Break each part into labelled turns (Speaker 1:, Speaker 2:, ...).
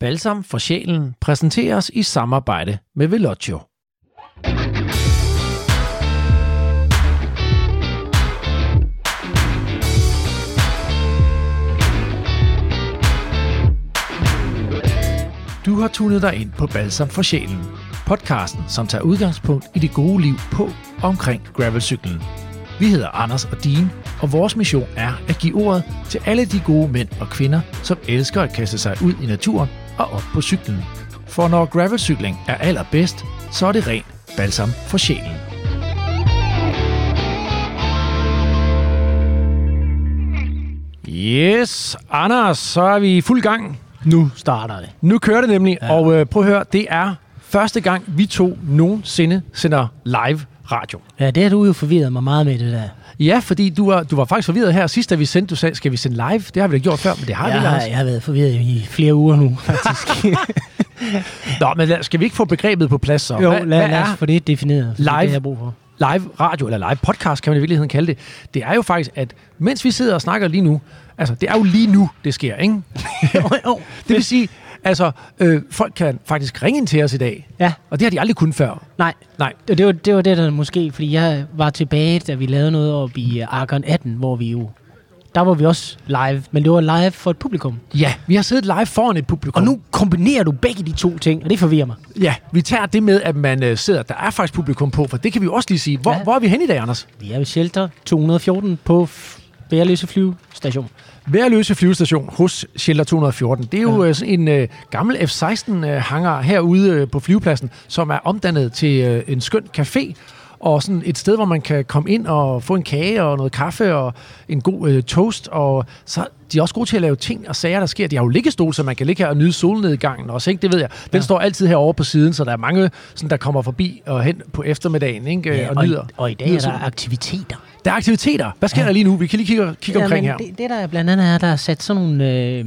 Speaker 1: Balsam for sjælen præsenteres i samarbejde med Velocio. Du har tunet dig ind på Balsam for sjælen, podcasten, som tager udgangspunkt i det gode liv på og omkring gravelcyklen. Vi hedder Anders og Dean, og vores mission er at give ordet til alle de gode mænd og kvinder, som elsker at kaste sig ud i naturen og op på cyklen. For når gravelcykling er allerbedst, så er det ren balsam for sjælen. Yes, Anders, så er vi i fuld gang.
Speaker 2: Nu starter det.
Speaker 1: Nu kører det nemlig, ja. og øh, prøv at høre, det er første gang, vi to nogensinde sender live radio.
Speaker 2: Ja, det har du jo forvirret mig meget med, det der.
Speaker 1: Ja, fordi du var, du var faktisk forvirret her sidst, da vi sendte, du sagde, skal vi sende live? Det har vi da gjort før, men det har
Speaker 2: jeg
Speaker 1: vi
Speaker 2: har,
Speaker 1: også.
Speaker 2: jeg har været forvirret i flere uger nu, faktisk.
Speaker 1: Nå, men lad, skal vi ikke få begrebet på plads så?
Speaker 2: jo,
Speaker 1: hvad,
Speaker 2: lad,
Speaker 1: hvad
Speaker 2: lad
Speaker 1: er
Speaker 2: os få det defineret. for Det er
Speaker 1: Live?
Speaker 2: det, jeg har brug for.
Speaker 1: live radio, eller live podcast, kan man i virkeligheden kalde det? Det er jo faktisk, at mens vi sidder og snakker lige nu, altså det er jo lige nu, det sker, ikke?
Speaker 2: jo, jo.
Speaker 1: Det vil sige, altså øh, folk kan faktisk ringe ind til os i dag,
Speaker 2: Ja,
Speaker 1: og det har de aldrig kunnet før.
Speaker 2: nej.
Speaker 1: Nej.
Speaker 2: Det, det, var, det var det, der måske, fordi jeg var tilbage, da vi lavede noget op i uh, Argon 18, hvor vi jo, der var vi også live, men det var live for et publikum.
Speaker 1: Ja, vi har siddet live foran et publikum.
Speaker 2: Og nu kombinerer du begge de to ting, og det forvirrer mig.
Speaker 1: Ja, vi tager det med, at man øh, sidder, der er faktisk publikum på, for det kan vi jo også lige sige. Hvor, ja. Hvor er vi hen i dag, Anders?
Speaker 2: Vi er ved Shelter 214 på Værløse Flyvestation.
Speaker 1: Værløse flyvestation hos Shelter 214. Det er jo ja. sådan en øh, gammel F-16-hangar herude øh, på flyvepladsen, som er omdannet til øh, en skøn café, og sådan et sted, hvor man kan komme ind og få en kage og noget kaffe og en god øh, toast. Og så de er også gode til at lave ting og sager, der sker. De har jo liggestol, så man kan ligge her og nyde solnedgangen også, ikke? Det ved jeg. Den ja.
Speaker 2: Ja.
Speaker 1: står altid herovre på siden, så der er mange, sådan, der kommer forbi og hen på eftermiddagen ikke?
Speaker 2: Ja,
Speaker 1: og,
Speaker 2: og, i,
Speaker 1: nyder.
Speaker 2: og i dag er der aktiviteter.
Speaker 1: Der er aktiviteter. Hvad sker ja.
Speaker 2: Ja.
Speaker 1: der lige nu? Vi kan lige kigge, kigge omkring her.
Speaker 2: Det, det der blandt andet er, der er sat sådan nogle øh,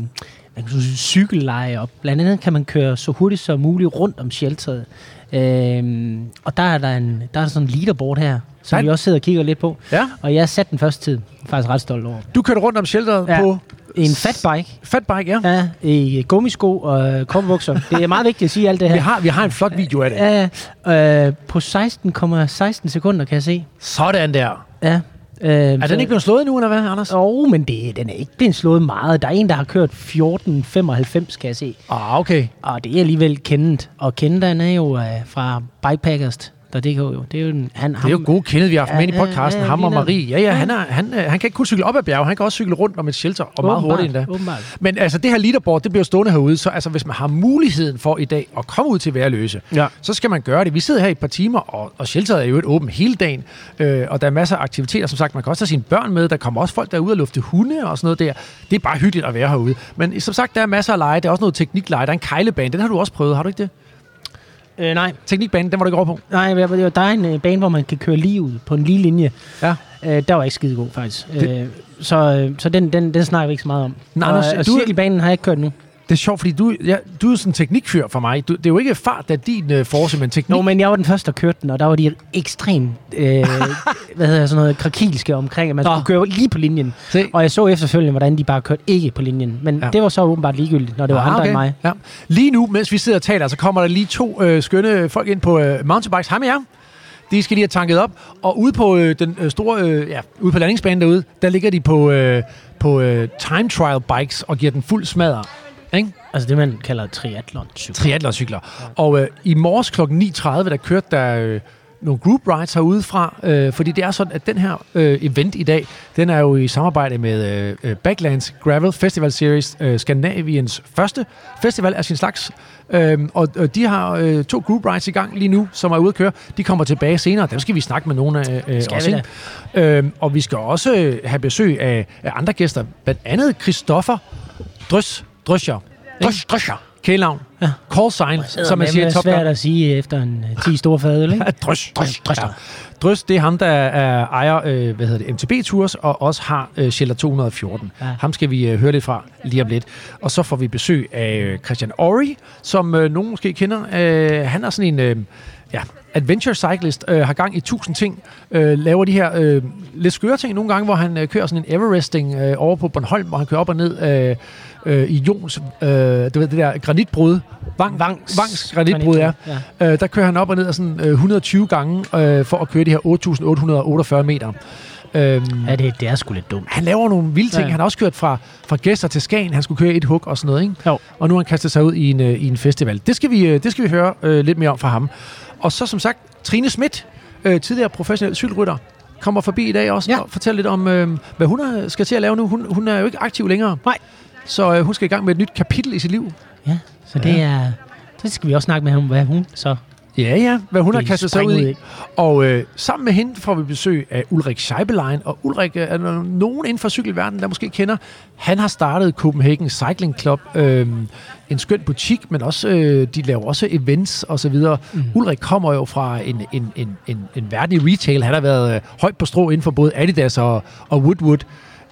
Speaker 2: man kan cykelleje op. Blandt andet kan man køre så hurtigt som muligt rundt om shelteret. Øhm, og der er der, en, der er sådan en leaderboard her, som
Speaker 1: Nej.
Speaker 2: vi også sidder og kigger lidt på.
Speaker 1: Ja.
Speaker 2: Og jeg satte den første tid. Jeg er faktisk ret stolt over.
Speaker 1: Du kørte rundt om shelteret ja. På
Speaker 2: En fatbike.
Speaker 1: fatbike, ja.
Speaker 2: Ja, i gummisko og øh, korpebukser. Det er meget vigtigt at sige alt det her.
Speaker 1: Vi har, vi har en flot video af det.
Speaker 2: Ja, ja. Øh, på 16,16 sekunder kan jeg se.
Speaker 1: Sådan der.
Speaker 2: Ja. Øh,
Speaker 1: Er den ikke blevet slået endnu, eller hvad, Anders?
Speaker 2: Jo, oh, men det, den er ikke blevet slået meget. Der er en, der har kørt 14,95, kan jeg se.
Speaker 1: Ah, okay.
Speaker 2: Og det er alligevel kendt. Og kendt, han er jo øh, fra Bikepackers. Der det jo. Det er jo en, han,
Speaker 1: Det er jo gode kende, vi har haft
Speaker 2: Ja,
Speaker 1: med i
Speaker 2: ja,
Speaker 1: podcasten.
Speaker 2: ja,
Speaker 1: ham og Marie. Ja, ja, han, er, han, øh, han kan ikke kun cykle op ad bjerge, han kan også cykle rundt om et shelter, og meget hurtigt endda.
Speaker 2: Åbenbart.
Speaker 1: Men altså, det her leaderboard, det bliver stående herude, så altså, hvis man har muligheden for i dag at komme ud til Værløse,
Speaker 2: Ja.
Speaker 1: så skal man gøre det. Vi sidder her i et par timer, og, og shelteret er jo et åbent hele dagen, øh, og der er masser af aktiviteter. Som sagt, man kan også tage sine børn med. Der kommer også folk, der er ude og lufte hunde og sådan noget der. Det er bare hyggeligt at være herude. Men som sagt, der er masser af lege. Der er også noget teknikleje. Der er en kejlebane. Den har du også prøvet, har du ikke det?
Speaker 2: Øh, nej,
Speaker 1: Teknikbanen, den var du ikke over på.
Speaker 2: nej, der er en øh, bane, hvor man kan køre lige ud på en lige linje.
Speaker 1: Ja.
Speaker 2: Øh, der var ikke skide god, faktisk.
Speaker 1: Det-
Speaker 2: Øh, så så den, den, den snakker vi ikke så meget om.
Speaker 1: Nej,
Speaker 2: og,
Speaker 1: Anders,
Speaker 2: og
Speaker 1: du-
Speaker 2: cykelbanen har jeg ikke kørt nu.
Speaker 1: Det er sjovt, fordi du, ja, du er sådan en teknikfyr for mig. Du, det er jo ikke fart, der er din uh, force, men teknik.
Speaker 2: Nå, men jeg var den første, der kørte den, og der var de ekstremt, øh, hvad hedder sådan noget, krakilske omkring, at man
Speaker 1: Nå.
Speaker 2: skulle køre lige på linjen.
Speaker 1: Se.
Speaker 2: Og jeg så efterfølgende, hvordan de bare kørte ikke på linjen. Men
Speaker 1: Ja.
Speaker 2: det var så åbenbart ligegyldigt, når det var
Speaker 1: Ah,
Speaker 2: andre end mig.
Speaker 1: Ja. Lige nu, mens vi sidder og taler, så kommer der lige to øh, skønne folk ind på øh, mountainbikes. Hej med jer. De skal lige have tanket op. Og ude på øh, den øh, store, øh, ja, ude på landingsbanen derude, der ligger de på, øh, på øh, time trial bikes og giver den fuld smadre. Ikke?
Speaker 2: Altså det, man kalder triathlon
Speaker 1: Triathlon-cykler. Og øh, i morges kl. 9.30, der kørte der øh, nogle group rides herude fra, øh, fordi det er sådan, at den her øh, event i dag, den er jo i samarbejde med øh, øh, Backlands Gravel Festival Series, øh, Skandinaviens første festival af sin slags. Øhm, og, og de har øh, to group rides i gang lige nu, som er ude at køre. De kommer tilbage senere. Dem skal vi snakke med nogle af øh,
Speaker 2: Skal
Speaker 1: også.
Speaker 2: vi?
Speaker 1: Øhm, og vi skal også øh, have besøg af, af andre gæster. Blandt andet Christoffer Drøs, Drøscher. Drøs, Drøscher. Kælenavn. Ja. Call sign, som man siger i
Speaker 2: Det er
Speaker 1: Top Gun.
Speaker 2: svært at sige efter en uh, 10 store fadøl, ikke?
Speaker 1: Drøs.
Speaker 2: Drøs, drøs.
Speaker 1: Ja. Drøs, det er ham, der er ejer øh, hvad hedder det, MTB Tours, og også har øh, Shelter 214. Ja.
Speaker 2: Ja.
Speaker 1: Ham skal vi øh, høre lidt fra lige om lidt. Og så får vi besøg af øh, Christian Ori, som øh, nogen måske kender. Øh, han er sådan en... Øh, ja, adventure cyclist, øh, har gang i tusind ting, øh, laver de her øh, lidt skøre ting nogle gange, hvor han øh, kører sådan en Everesting øh, over på Bornholm, hvor han kører op og ned øh, øh, i Jons, øh, det, ved, det der granitbrud, Vang,
Speaker 2: Vangs.
Speaker 1: Vangs granitbrud, ja.
Speaker 2: ja.
Speaker 1: Øh, der kører han op og ned af sådan øh, 120 gange øh, for at køre de her 8.848 meter. Øhm,
Speaker 2: Ja, det, det er sgu lidt dumt.
Speaker 1: han laver nogle vilde ting. Ja. Han har også kørt fra, fra gæster til Skagen. Han skulle køre et hug og sådan noget, ikke?
Speaker 2: Jo.
Speaker 1: Og nu har han kastet sig ud i en, øh, i en festival. Det skal vi, øh, det skal vi høre øh, lidt mere om fra ham. Og så som sagt, Trine Schmidt, øh, tidligere professionel cykelrytter, kommer forbi i dag også
Speaker 2: Ja.
Speaker 1: og fortæller lidt om, øh, hvad hun er, skal til at lave nu. Hun, hun er jo ikke aktiv længere.
Speaker 2: Nej.
Speaker 1: Så øh, hun skal i gang med et nyt kapitel i sit liv.
Speaker 2: Ja, så det er... Det skal vi også snakke med ham, hvad hun så...
Speaker 1: Ja, ja, hvad hun har kastet sig ud i. Og øh, sammen med hende får vi besøg af Ulrik Scheibelein, og Ulrik øh, er nogen inden for cykelverdenen, der måske kender. Han har startet Copenhagen Cycling Club, øh, en skøn butik, men også øh, de laver også events og så videre. Mm. Ulrik kommer jo fra en, en, en, en, en verden i retail. Han har været øh, højt på strå inden for både Adidas og, og Woodwood.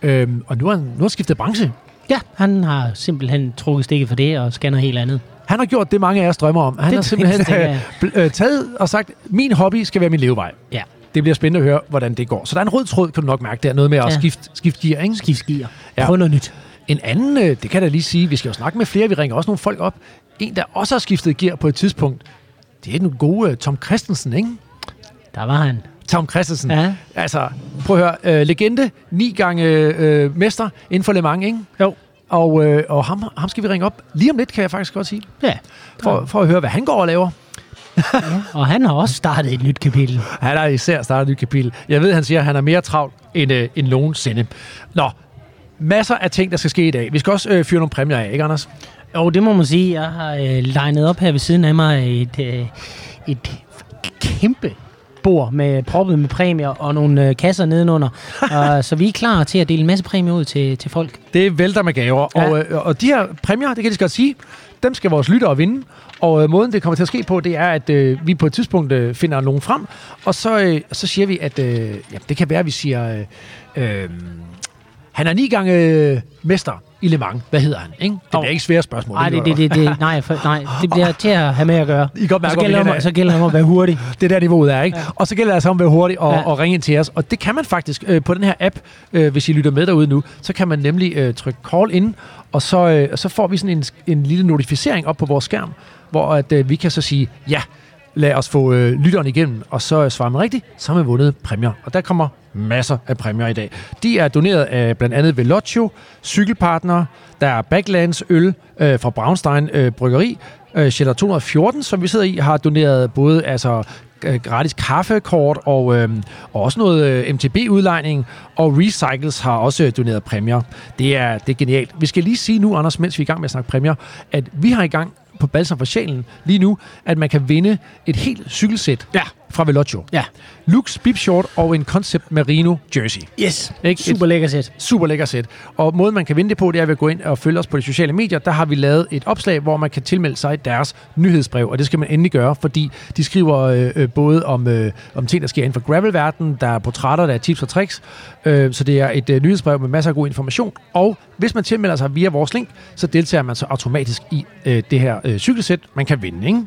Speaker 1: Øh, og nu har, han, nu har skiftet branche.
Speaker 2: Ja, han har simpelthen trukket stikket for det og noget helt andet.
Speaker 1: Han har gjort det, mange af os drømmer om. Han
Speaker 2: Det
Speaker 1: har simpelthen øh, øh, taget og sagt, min hobby skal være min levevej.
Speaker 2: Ja,
Speaker 1: Det bliver spændende at høre, hvordan det går. Så der er en rød tråd, kan du nok mærke. Der er noget med at
Speaker 2: Ja.
Speaker 1: skifte, skifte gear, ikke?
Speaker 2: skift gear.
Speaker 1: Ja.
Speaker 2: Ja. Prøv noget nyt.
Speaker 1: En anden, øh, det kan jeg da lige sige, vi skal jo snakke med flere, vi ringer også nogle folk op. En, der også har skiftet gear på et tidspunkt, det er den gode øh, Tom Christensen, ikke?
Speaker 2: Der var han.
Speaker 1: Tom Christensen.
Speaker 2: Ja.
Speaker 1: Altså, prøv at høre, øh, legende, ni gange øh, mester inden for Le Mans, ikke?
Speaker 2: Jo.
Speaker 1: Og, øh, og ham, ham skal vi ringe op lige om lidt, kan jeg faktisk godt sige,
Speaker 2: Ja.
Speaker 1: for, for at høre, hvad han går og laver.
Speaker 2: ja. Og han har også startet et nyt kapitel.
Speaker 1: Han har især startet et nyt kapitel. Jeg ved, han siger, at han er mere travlt end, øh, end nogensinde. Nå, masser af ting, der skal ske i dag. Vi skal også øh, fyre nogle præmier af, ikke Anders?
Speaker 2: Jo, det må man sige. Jeg har øh, legnet op her ved siden af mig et, øh, et kæmpe bord med proppet med præmier og nogle øh, kasser nedenunder. uh, så vi er klar til at dele en masse præmier ud til, til folk.
Speaker 1: Det vælter med gaver.
Speaker 2: Ja.
Speaker 1: Og, øh, og de her præmier, det kan så godt sige, dem skal vores lyttere vinde. Og øh, måden, det kommer til at ske på, det er, at øh, vi på et tidspunkt øh, finder nogen frem, og så, øh, så siger vi, at øh, jamen, det kan være, at vi siger, øh, øh, han er ni gange øh, mester i Le Mans. Hvad hedder han? Ikke? Det bliver ikke svære spørgsmål.
Speaker 2: Nej, det, det, det, det, nej, for, nej, det bliver til at have med at gøre.
Speaker 1: I godt mærke,
Speaker 2: så, gælder om, så gælder det om at være hurtig.
Speaker 1: Det er der niveauet er, ikke? Ja. Og så gælder det altså om at være hurtig og. Ja. og ringe ind til os. Og det kan man faktisk øh, på den her app, øh, hvis I lytter med derude nu, så kan man nemlig øh, trykke call in, og så, øh, så får vi sådan en, en lille notificering op på vores skærm, hvor at, øh, vi kan så sige, ja, lad os få øh, lytteren igennem, og så øh, svarer man rigtigt, så har man vundet præmier. Og der kommer masser af præmier i dag. De er doneret af blandt andet Velocio, Cykelpartner, der er Backlands øl øh, fra Braunstein øh, Bryggeri, øh, Shelter 214, som vi sidder i, har doneret både altså, øh, gratis kaffekort og, øh, og også noget øh, MTB-udlejning, og Recycles har også øh, doneret præmier. Det er, det er genialt. Vi skal lige sige nu, Anders, mens vi er i gang med at snakke præmier, at vi har i gang på Balsam for Sjælen lige nu, at man kan vinde et helt cykelsæt
Speaker 2: Ja
Speaker 1: fra Velocio.
Speaker 2: Ja.
Speaker 1: Lux Bip Short og en Concept Merino Jersey.
Speaker 2: Yes.
Speaker 1: Ikke?
Speaker 2: Super lækker sæt.
Speaker 1: Super lækker sæt. Og måden, man kan vinde det på, det er ved at gå ind og følge os på de sociale medier. Der har vi lavet et opslag, hvor man kan tilmelde sig deres nyhedsbrev, og det skal man endelig gøre, fordi de skriver øh, øh, både om, øh, om ting, der sker inden for gravelverdenen, der er portrætter, der er tips og tricks, øh, så det er et øh, nyhedsbrev med masser af god information. Og hvis man tilmelder sig via vores link, så deltager man så automatisk i øh, det her øh, cykelsæt, man kan vinde. Ikke?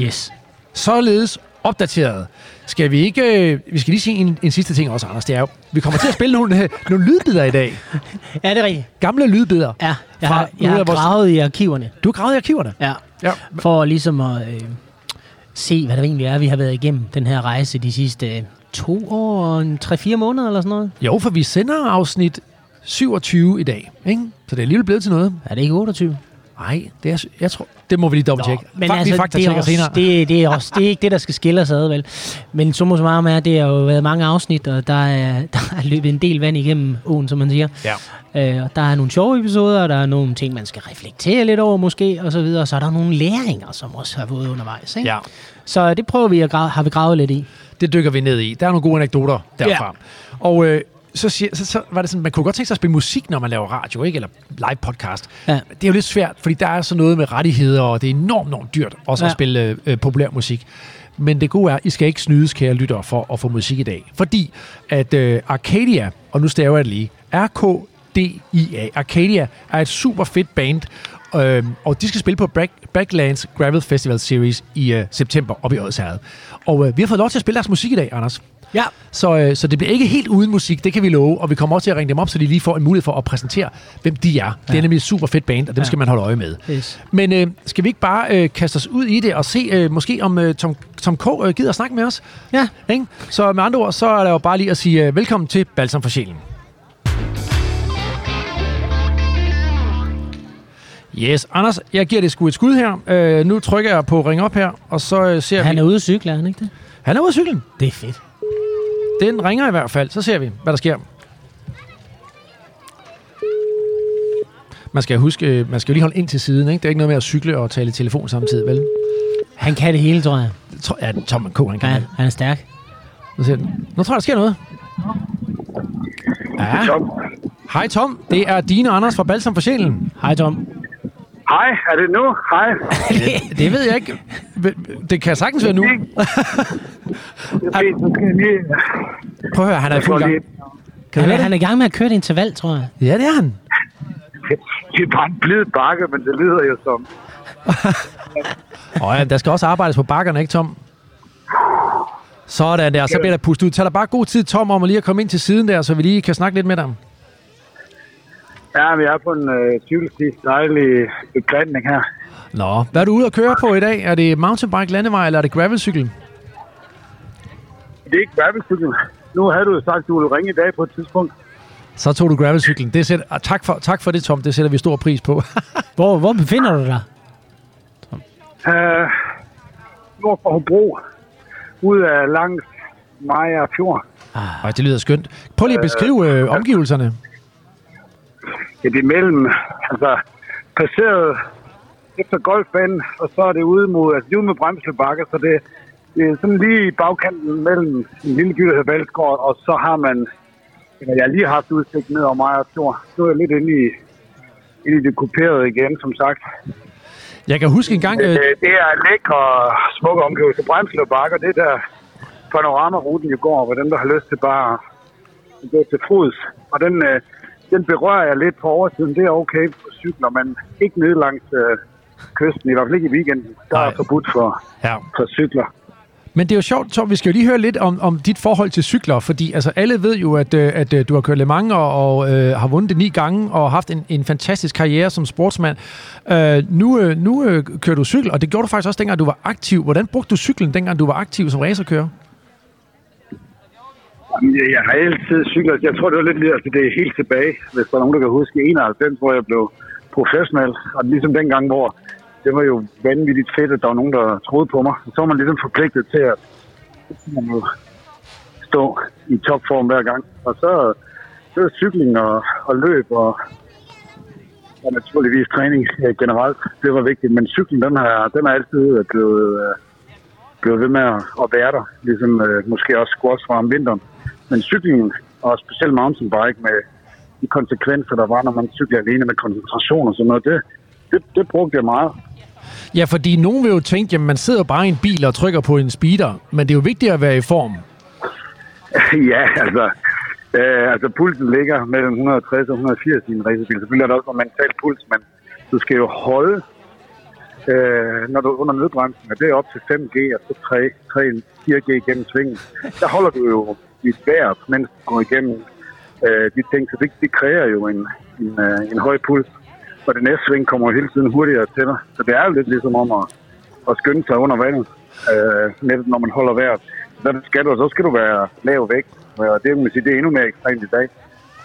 Speaker 2: Yes.
Speaker 1: Således opdateret. Skal vi ikke... Øh, vi skal lige sige en, en sidste ting også, Anders. Det er jo, vi kommer til at spille nogle, øh, nogle lydbider i dag.
Speaker 2: Ja, det er rigtigt.
Speaker 1: Gamle lydbider.
Speaker 2: Ja, jeg har, jeg har
Speaker 1: vores-
Speaker 2: gravet i arkiverne.
Speaker 1: Du har gravet i arkiverne.
Speaker 2: Ja.
Speaker 1: Ja.
Speaker 2: For ligesom at øh, se, hvad det egentlig er, vi har været igennem den her rejse de sidste øh, to år og tre-fire måneder eller sådan noget.
Speaker 1: Jo, for vi sender afsnit 27 i dag, ikke? Så det er alligevel blevet til noget.
Speaker 2: Er det ikke 28?
Speaker 1: Nej, det er, jeg tror, det må vi lige dobbelttjekke.
Speaker 2: men
Speaker 1: Fa-
Speaker 2: altså,
Speaker 1: vi
Speaker 2: det er, også,
Speaker 1: senere.
Speaker 2: det, det, er også, det er ikke det, der skal skille os ad, vel? Men summa summarum er, det har jo været mange afsnit, og der er, der er løbet en del vand igennem åen, som man siger.
Speaker 1: Ja.
Speaker 2: Øh, og der er nogle sjove episoder, og der er nogle ting, man skal reflektere lidt over måske, og så videre. Og så er der nogle læringer, som også har været undervejs. Ikke?
Speaker 1: ja,
Speaker 2: Så det prøver vi at grave, har vi gravet lidt i.
Speaker 1: det dykker vi ned i. Der er nogle gode anekdoter derfra. Ja. Og øh, så, siger, så, så var det sådan, man kunne godt tænke sig at spille musik, når man laver radio, ikke? Eller live podcast.
Speaker 2: Ja.
Speaker 1: Det er jo lidt svært, fordi der er så noget med rettigheder, og det er enormt, enormt dyrt også ja. at spille øh, populær musik. Men det gode er, I skal ikke snydes, kære lyttere, for at få musik i dag. Fordi at øh, Arcadia, og nu staver jeg det lige, R-K-D-I-A, Arcadia er et super fedt band, Øh, og de skal spille på Back, Backlands Gravel Festival Series i øh, september op i Odsherred. Og øh, vi har fået lov til at spille deres musik i dag, Anders.
Speaker 2: Ja.
Speaker 1: Så, øh, så det bliver ikke helt uden musik, det kan vi love. Og vi kommer også til at ringe dem op, så de lige får en mulighed for at præsentere, hvem de er. Det er nemlig et super fedt band, og dem
Speaker 2: Ja.
Speaker 1: skal man holde øje med.
Speaker 2: Yes.
Speaker 1: Men øh, skal vi ikke bare øh, kaste os ud i det og se øh, måske om øh, Tom, Tom K. Øh, gider at snakke med os?
Speaker 2: Ja.
Speaker 1: Ikke? Så med andre ord, så er der jo bare lige at sige øh, velkommen til Balsam for Sjælen. Yes, Anders, jeg giver det sgu et skud her. Øh, nu trykker jeg på ring op her, og så øh, ser
Speaker 2: Han
Speaker 1: vi...
Speaker 2: er ude at cykle, er han ikke det?
Speaker 1: Han er ude af cyklen.
Speaker 2: Det er fedt.
Speaker 1: Den ringer i hvert fald. Så ser vi, hvad der sker. Man skal huske, øh, man skal jo lige holde ind til siden. Ikke? Det er ikke noget med at cykle og tale i telefon samtidig, vel?
Speaker 2: Han kan det hele, tror jeg.
Speaker 1: Tror, ja, Tom K. han kan
Speaker 2: Ja,
Speaker 1: det.
Speaker 2: han er stærk.
Speaker 1: Nu, ser den. nu tror jeg, der sker noget. Ja.
Speaker 3: Tom.
Speaker 1: Hej Tom, det er Dine Anders fra Balsam for Sjælen.
Speaker 2: Hej, Tom.
Speaker 3: Hej, er det nu? Hej.
Speaker 1: Det, det ved jeg ikke. Det kan sagtens være nu.
Speaker 3: Det er fint, nu skal jeg lige...
Speaker 1: Prøv at høre, han er i fuld gang. Kan
Speaker 2: Han er, han er i gang med at køre et interval, tror jeg.
Speaker 1: Ja, det er han.
Speaker 3: Det er bare en blid bakke, men det lyder jo som...
Speaker 1: Åh oh, ja, der skal også arbejdes på bakkerne, ikke Tom? Sådan der, så bliver der pustet ud. Tag dig bare god tid, Tom, om at lige at komme ind til siden der, så vi lige kan snakke lidt med dig.
Speaker 3: Ja, vi er på en øh, cykelsti. Dejlig beplantning her.
Speaker 1: Nå, hvad er du ude at køre på i dag? Er det mountainbike, landevej, eller er det gravelcykel?
Speaker 3: Det er ikke gravelcykel. Nu havde du jo sagt, at du ville ringe i dag på et tidspunkt.
Speaker 1: Så tog du gravelcyklen. Det sætter, ah, tak, for, tak for det, Tom. Det sætter vi stor pris på.
Speaker 2: Hvor, hvor befinder du dig?
Speaker 3: Øh, nord for Hobro. Ud af langs Maja Fjord.
Speaker 1: Ej, det lyder skønt. Prøv lige at beskrive øh, omgivelserne.
Speaker 3: Ja, det er mellem, altså, passeret efter golfbanen, og så er det ude mod, altså, det er ude mod Bremsle Bakke, så det, det er sådan lige i bagkanten mellem en lille by, der hedder Valsgaard, og så har man, eller jeg har lige haft udsigt ned over mig og Fjord. Nu er jeg lidt inde i, inde i det kuperede igen, som sagt.
Speaker 1: Jeg kan huske en gang... Øh,
Speaker 3: Øh, det er lækre, smukke omgivelser. Bremsle Bakker, det er der panoramaruten jo går, hvor dem, der har lyst til bare at gå til fods. Og den, øh, den berører jeg lidt på oversiden. Det er okay på cykler, men ikke ned langs øh, kysten, i hvert fald ikke i weekenden. Der
Speaker 1: Nej.
Speaker 3: er forbudt for,
Speaker 1: ja.
Speaker 3: for cykler.
Speaker 1: Men det er jo sjovt, Tom, vi skal jo lige høre lidt om, om dit forhold til cykler, fordi altså, alle ved jo, at, øh, at øh, du har kørt Le Mans og, og øh, har vundet det ni gange og haft en, en fantastisk karriere som sportsmand. Øh, nu øh, nu øh, kører du cykel, og det gjorde du faktisk også dengang, du var aktiv. Hvordan brugte du cyklen, dengang du var aktiv som racerkører?
Speaker 3: Jamen, Jeg, jeg har altid cyklet. Jeg tror, det var lidt lige, altså det er helt tilbage, hvis der er nogen, der kan huske 91, hvor jeg blev professionel. Og ligesom dengang, hvor det var jo vanvittigt fedt, at der var nogen, der troede på mig. Så var man ligesom forpligtet til at man stå i topform hver gang. Og så, så er cykling og, og løb og, og naturligvis træning generelt. Det var vigtigt. Men cyklen, den har, den har altid øh, blevet, øh, blevet ved med at, være der. Ligesom øh, måske også squash fra om vinteren. Men cyklingen, og specielt mountainbike med de konsekvenser, der var, når man cykler alene med koncentration og sådan noget, det, det, det brugte jeg meget.
Speaker 1: Ja, fordi nogen vil jo tænke, at man sidder bare i en bil og trykker på en speeder, men det er jo vigtigt at være i form.
Speaker 3: ja, altså, øh, altså pulsen ligger mellem 160 og 180 i en racerbil. Selvfølgelig er der også en mental puls, men du skal jo holde, øh, når du er under nødbremsen, og det er op til 5G og så 3, 3 4G gennem svingen. Der holder du jo dit vejr, mens du går igennem øh, de ting, så det, det kræver jo en, en, øh, en høj puls. Og det næste sving kommer hele tiden hurtigere til dig. Så det er jo lidt ligesom om at, at skynde sig under vandet, øh, netop når man holder vejret. Så skal du, så skal du være lav vægt. Og det, man sige, det er endnu mere ekstremt i dag.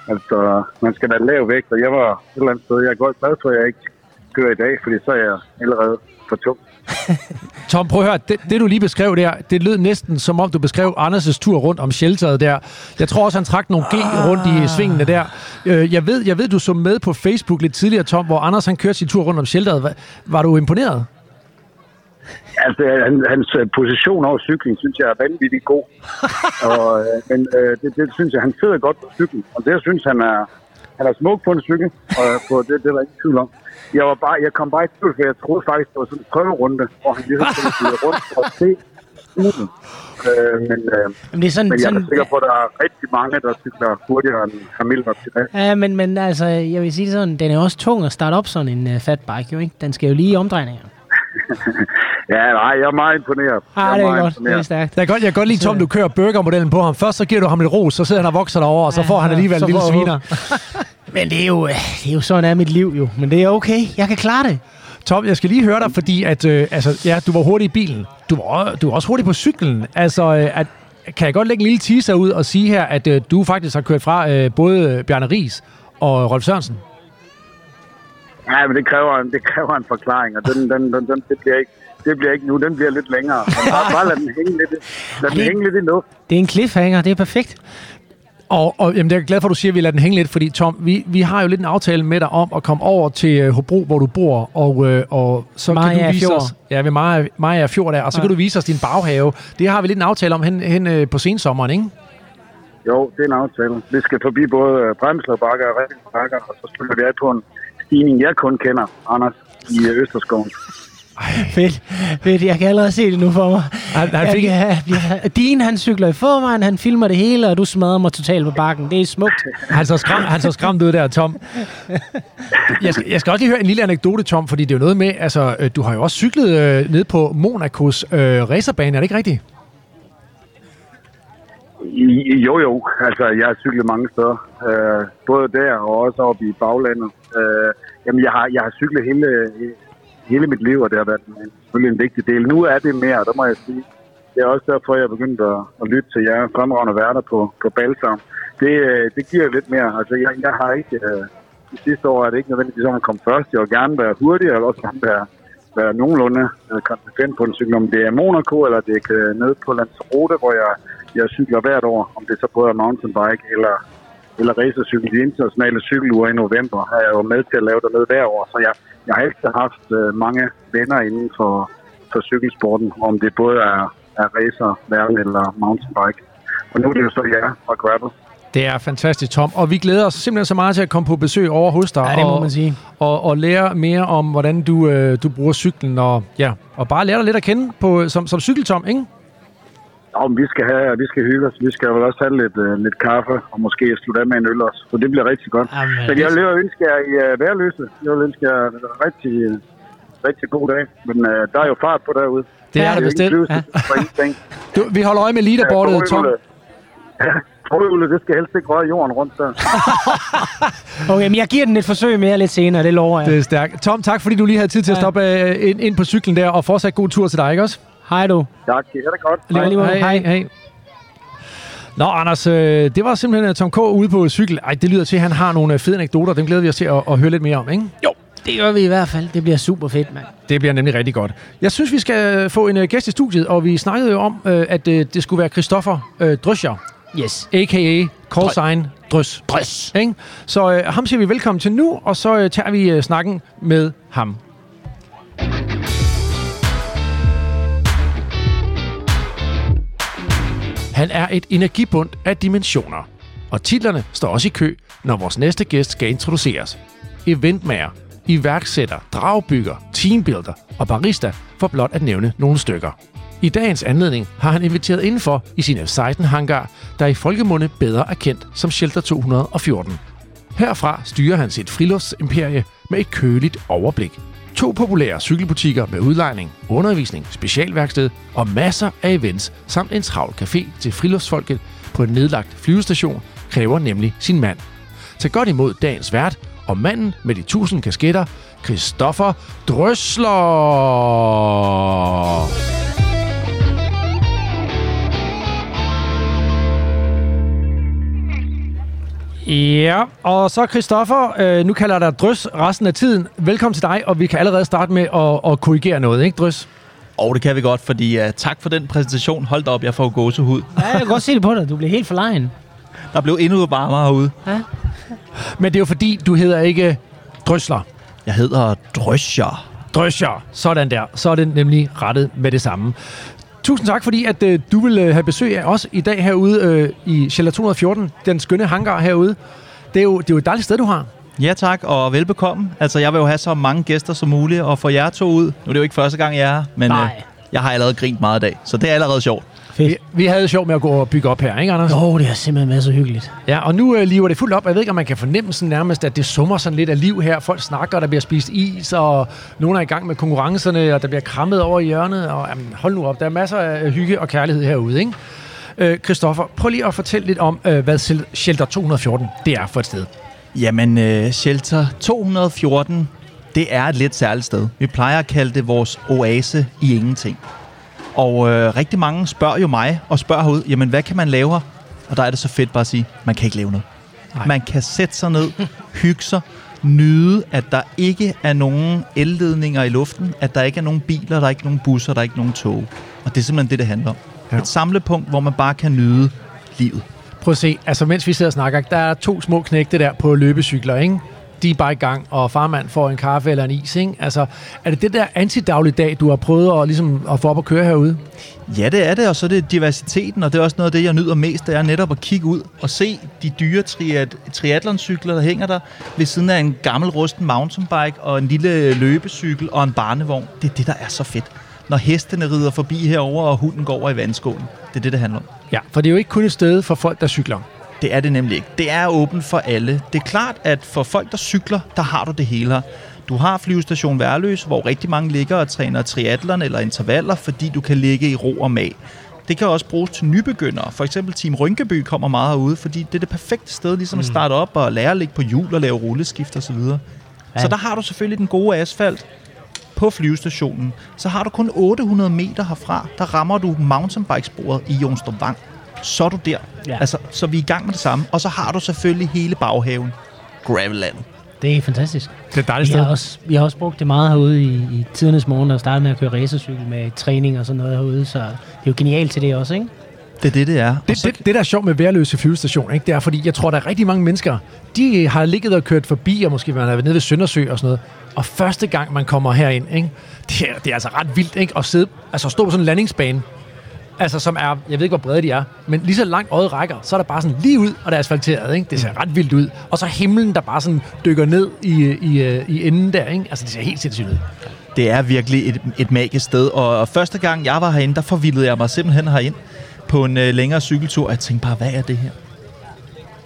Speaker 3: Altså, man skal være lav vægt, og jeg var et eller andet sted. Jeg er godt glad for, at jeg ikke kører i dag, fordi så er jeg allerede for tung.
Speaker 1: Tom, prøv at høre, det, det du lige beskrev der, det lød næsten som om du beskrev Anders' tur rundt om shelteret der. Jeg tror også, han trak nogle G rundt i svingene der. Øh, Jeg ved, jeg ved, du så med på Facebook lidt tidligere, Tom, hvor Anders han kørte sin tur rundt om shelteret. Var, var du imponeret?
Speaker 3: Altså, han, hans øh, position over cykling, synes jeg er vanvittigt god. og, øh, men øh, det, det, synes jeg, han sidder godt på cyklen. Og det, jeg synes, han er, han er smuk på en cykel, og på det, det der ikke tvivl om. Jeg, var bare, jeg kom bare i tvivl, for jeg troede faktisk, det var sådan en prøverunde, hvor han ligesom skulle rundt at se, ugen. Øh, men, øh,
Speaker 2: Men det er sådan,
Speaker 3: men jeg er da
Speaker 2: sådan
Speaker 3: sikker på, at der er rigtig mange, der cykler hurtigere end Camille var til det.
Speaker 2: Ja, men, men altså, jeg vil sige sådan, den er også tung at starte op sådan en uh, fat bike, jo ikke? Den skal jo lige i omdrejninger.
Speaker 3: Ja, nej, jeg er meget imponeret. jeg
Speaker 2: Ah, det er godt. Det er stærkt.
Speaker 1: Jeg kan godt, jeg kan godt lide, Tom, du kører burgermodellen på ham. Først så giver du ham lidt ros, så sidder han og vokser derovre, og så
Speaker 2: Ja,
Speaker 1: får han alligevel en lille sviner.
Speaker 2: Men det er, jo, øh, det er jo sådan er mit liv jo. Men det er okay. Jeg kan klare det.
Speaker 1: Tom, jeg skal lige høre dig, fordi at, øh, altså, ja, du var hurtig i bilen. Du var, du var også hurtig på cyklen. Altså, øh, at, kan jeg godt lægge en lille teaser ud og sige her, at øh, du faktisk har kørt fra øh, både Bjarne Ries og Rolf Sørensen?
Speaker 3: Ja, men det kræver, en- det kræver en forklaring, og den, den, den, den, det, bliver ikke, det bliver ikke nu. Den bliver lidt længere. Bare, bare lad den hænge lidt, lad den
Speaker 2: det-
Speaker 3: hænge lidt i luft.
Speaker 2: Det er en cliffhanger. Det er perfekt.
Speaker 1: Og, og jamen, jeg er glad for, at du siger, at vi lader den hænge lidt, fordi Tom, vi, vi har jo lidt en aftale med dig om at komme over til øh, Hobro, hvor du bor, og, øh, og så kan
Speaker 2: Mariager
Speaker 1: du vise
Speaker 2: Fjord.
Speaker 1: os... Ja, ved Maja, Maja Fjord der, og så
Speaker 2: Ja.
Speaker 1: kan du vise os din baghave. Det har vi lidt en aftale om hen, hen øh, på sensommeren, ikke?
Speaker 3: Jo, det er en aftale. Vi skal forbi både øh, Bremsler Bakker og Redding Bakker, og så spiller vi af på en stigning, jeg kun kender, Anders, i øh, Østerskoven.
Speaker 2: Fedt. Fedt. Jeg kan allerede se det nu for mig.
Speaker 1: Han, han fik,
Speaker 2: ja, ja. Dean, han cykler i forvejen, han filmer det hele, og du smadrer mig totalt på bakken. Det er smukt.
Speaker 1: Han så, skram, han så skræmt ud der, Tom. Jeg skal, jeg skal også lige høre en lille anekdote, Tom, fordi det er jo noget med, altså, øh, du har jo også cyklet øh, ned på Monacos øh, racerbane, er det ikke rigtigt?
Speaker 3: Jo, jo. Altså, jeg har cyklet mange steder. Øh, både der og også oppe i baglandet. Øh, jamen, jeg har, jeg har cyklet hele, hele mit liv, og det har været en, selvfølgelig en vigtig del. Nu er det mere, der må jeg sige. Det er også derfor, jeg er begyndt at, at lytte til jer fremragende værter på, på Balsam. Det, øh, det giver lidt mere. Altså, jeg, jeg har ikke... Øh, de sidste år er det ikke nødvendigvis om at komme først. Jeg vil gerne være hurtig, og også gerne være, være nogenlunde øh, konsekvent på en cykel. Om det er Monaco, eller det er øh, nede på Lanzarote, hvor jeg, jeg cykler hvert år. Om det så både er mountainbike eller, eller racercykel. De internationale cykeluger i november har jeg jo med til at lave dernede hver år. Så jeg, jeg har altid haft øh, mange venner inden for, for cykelsporten. Om det både er, er racer, verden eller mountainbike. Og nu er det jo så jer fra Gravel.
Speaker 1: Det er fantastisk, Tom. Og vi glæder os simpelthen så meget til at komme på besøg over hos dig.
Speaker 2: Ja, det må
Speaker 1: og,
Speaker 2: man sige.
Speaker 1: Og, og lære mere om, hvordan du, øh, du bruger cyklen. Og, ja, og bare lære dig lidt at kende på, som, som cykeltom, ikke?
Speaker 3: Ja, men vi skal, have, vi skal hygge os. Vi skal vel også have lidt, uh, lidt kaffe, og måske slutte af med en øl også. Så det bliver rigtig godt.
Speaker 2: Jamen,
Speaker 3: Men jeg vil jo ønske jer i uh, værløse. Jeg vil ønske jer en rigtig, rigtig god dag. Men uh, der er jo fart på derude.
Speaker 1: Det
Speaker 2: Ja,
Speaker 1: er det
Speaker 3: ingen
Speaker 1: bestemt.
Speaker 2: Ja.
Speaker 1: Du, vi holder øje med leaderboardet, Tom.
Speaker 3: Ja, forhjulet, det skal helst ikke røre jorden rundt der.
Speaker 2: Okay, men jeg giver den et forsøg mere lidt senere, det lover jeg.
Speaker 1: Det er stærkt. Tom, tak fordi du lige havde tid til at
Speaker 2: Ja.
Speaker 1: stoppe øh, ind, ind på cyklen der, og fortsat god tur til dig, ikke også?
Speaker 2: Hej du.
Speaker 3: Tak, det er det godt.
Speaker 1: Hej,
Speaker 2: Hej.
Speaker 1: hej, hej. Nå, Anders, øh, det var simpelthen øh, Tom K. ude på cykel. Ej, det lyder til, at han har nogle øh, fede anekdoter. Dem glæder vi os til at, at høre lidt mere om, ikke?
Speaker 2: Jo, det gør vi i hvert fald. Det bliver super fedt, mand.
Speaker 1: Det bliver nemlig rigtig godt. Jeg synes, vi skal få en øh, gæst i studiet, og vi snakkede jo om, øh, at øh, det skulle være Christoffer øh, Drøscher,
Speaker 2: Yes.
Speaker 1: a.k.a. call sign Drøs.
Speaker 2: Drøs.
Speaker 1: Ikke? Så øh, ham siger vi velkommen til nu, og så øh, tager vi øh, snakken med ham. Han er et energibund af dimensioner, og titlerne står også i kø, når vores næste gæst skal introduceres. Eventmager, iværksætter, dragbygger, teambuilder og barista, for blot at nævne nogle stykker. I dagens anledning har han inviteret indenfor i sin F-16-hangar, der i folkemunde bedre er kendt som Shelter 214. Herfra styrer han sit friluftsimperie med et køligt overblik. To populære cykelbutikker med udlejning, undervisning, specialværksted og masser af events samt en travl café til friluftsfolket på en nedlagt flyvestation kræver nemlig sin mand. Tag godt imod dagens vært og manden med de tusind kasketter, Christoffer Drøsler. Ja, og så Christoffer, øh, nu kalder jeg dig Drøs resten af tiden. Velkommen til dig, og vi kan allerede starte med at, at korrigere noget, ikke Drøs?
Speaker 4: Og det kan vi godt, fordi uh, tak for den præsentation. Hold da op, jeg får gåsehud.
Speaker 2: Ja, jeg kan godt se det på dig. Du bliver helt forlegen.
Speaker 4: Der blev endnu varmere herude.
Speaker 2: Ja.
Speaker 1: Men det er jo fordi, du hedder ikke Drøsler.
Speaker 4: Jeg hedder Drøscher.
Speaker 1: Drøscher. Sådan der. Så er det nemlig rettet med det samme. Tusind tak, fordi at, øh, du vil øh, have besøg af os i dag herude øh, i Shelter 214, den skønne hangar herude. Det er, jo, det er jo et dejligt sted, du har.
Speaker 4: Ja tak, og velbekomme. Altså, jeg vil jo have så mange gæster som muligt, og få jer to ud. Nu er det jo ikke første gang, jeg er her, men
Speaker 2: Nej.
Speaker 4: øh, Jeg har allerede grint meget i dag, så det er allerede sjovt.
Speaker 1: Vi,
Speaker 2: Fedt.
Speaker 1: vi havde det sjovt med at gå og bygge op her, ikke Anders?
Speaker 2: Jo, det har simpelthen været så hyggeligt.
Speaker 1: Ja, og nu øh, lever det fuldt op. Jeg ved ikke, om man kan fornemme sådan nærmest, at det summer sådan lidt af liv her. Folk snakker, der bliver spist is, og nogen er i gang med konkurrencerne, og der bliver krammet over i hjørnet. Og jamen, hold nu op, der er masser af hygge og kærlighed herude, ikke? Øh, Christoffer, prøv lige at fortælle lidt om, øh, hvad Shel- Shelter 214 det er for et sted.
Speaker 4: Jamen, uh, Shelter 214, det er et lidt særligt sted. Vi plejer at kalde det vores oase i ingenting. Og øh, rigtig mange spørger jo mig og spørger herude, jamen hvad kan man lave her? Og der er det så fedt bare at sige, man kan ikke lave noget.
Speaker 1: Nej.
Speaker 4: Man kan sætte sig ned, hygge sig, nyde, at der ikke er nogen elledninger i luften, at der ikke er nogen biler, der er ikke nogen busser, der er ikke nogen tog. Og det er simpelthen det, det handler om.
Speaker 1: Ja.
Speaker 4: Et samlepunkt, hvor man bare kan nyde livet.
Speaker 1: Prøv at se, altså mens vi sidder og snakker, der er to små knægte der på løbecykler, ikke? De er bare i gang, og farmand får en kaffe eller en is, ikke? Altså, er det det der antidagligdag, du har prøvet at, ligesom, at få op at køre herude?
Speaker 4: Ja, det er det, og så er det diversiteten, og det er også noget af det, jeg nyder mest, det er netop at kigge ud og se de dyre triat- triathlon-cykler, der hænger der ved siden af en gammel rusten mountainbike og en lille løbecykel og en barnevogn. Det er det, der er så fedt. Når hestene rider forbi herover og hunden går over i vandskålen. Det er det, det handler om.
Speaker 1: Ja, for det er jo ikke kun et sted for folk, der cykler.
Speaker 4: Det er det nemlig ikke. Det er åbent for alle. Det er klart, at for folk, der cykler, der har du det hele her. Du har flyvestation Værløs, hvor rigtig mange ligger og træner triathlon eller intervaller, fordi du kan ligge i ro og mag. Det kan også bruges til nybegyndere. For eksempel Team Rynkeby kommer meget herude, fordi det er det perfekte sted ligesom at starte op og lære at ligge på hjul og lave rulleskift osv. Ja.
Speaker 2: Ja.
Speaker 4: Så der har du selvfølgelig den gode asfalt på flyvestationen. Så har du kun 800 meter herfra, der rammer du mountainbikesporet i Jonstrup Vang. Så er du der.
Speaker 2: Ja.
Speaker 4: Altså, så vi er i gang med det samme. Og så har du selvfølgelig hele baghaven. Gravelland.
Speaker 2: Det er fantastisk.
Speaker 1: Det er et dejligt
Speaker 2: Vi
Speaker 1: sted.
Speaker 2: har, også, vi har også brugt det meget herude i, i tidernes morgen, og startet med at køre racercykel med træning og sådan noget herude, så det er jo genialt til det også, ikke?
Speaker 4: Det er det, det er.
Speaker 1: Det,
Speaker 4: så,
Speaker 1: det, det, der er sjovt med værløse flyvestation, ikke, det er, fordi jeg tror, der er rigtig mange mennesker, de har ligget og kørt forbi, og måske man har været nede ved Søndersø og sådan noget. Og første gang, man kommer herind, ikke, det, er, det er altså ret vildt ikke, at sidde, altså stå på sådan en landingsbane, altså som er, jeg ved ikke, hvor brede de er, men lige så langt øjet rækker, så er der bare sådan lige ud, og der er asfalteret, ikke? Det ser ret vildt ud. Og så himlen, der bare sådan dykker ned i, i, øh, i enden der, ikke? Altså, det ser helt sindssygt ud.
Speaker 4: det er virkelig et, et magisk sted. Og, og første gang, jeg var herinde, der forvildede jeg mig simpelthen herind på en øh, længere cykeltur. Og jeg tænkte bare, hvad er det her?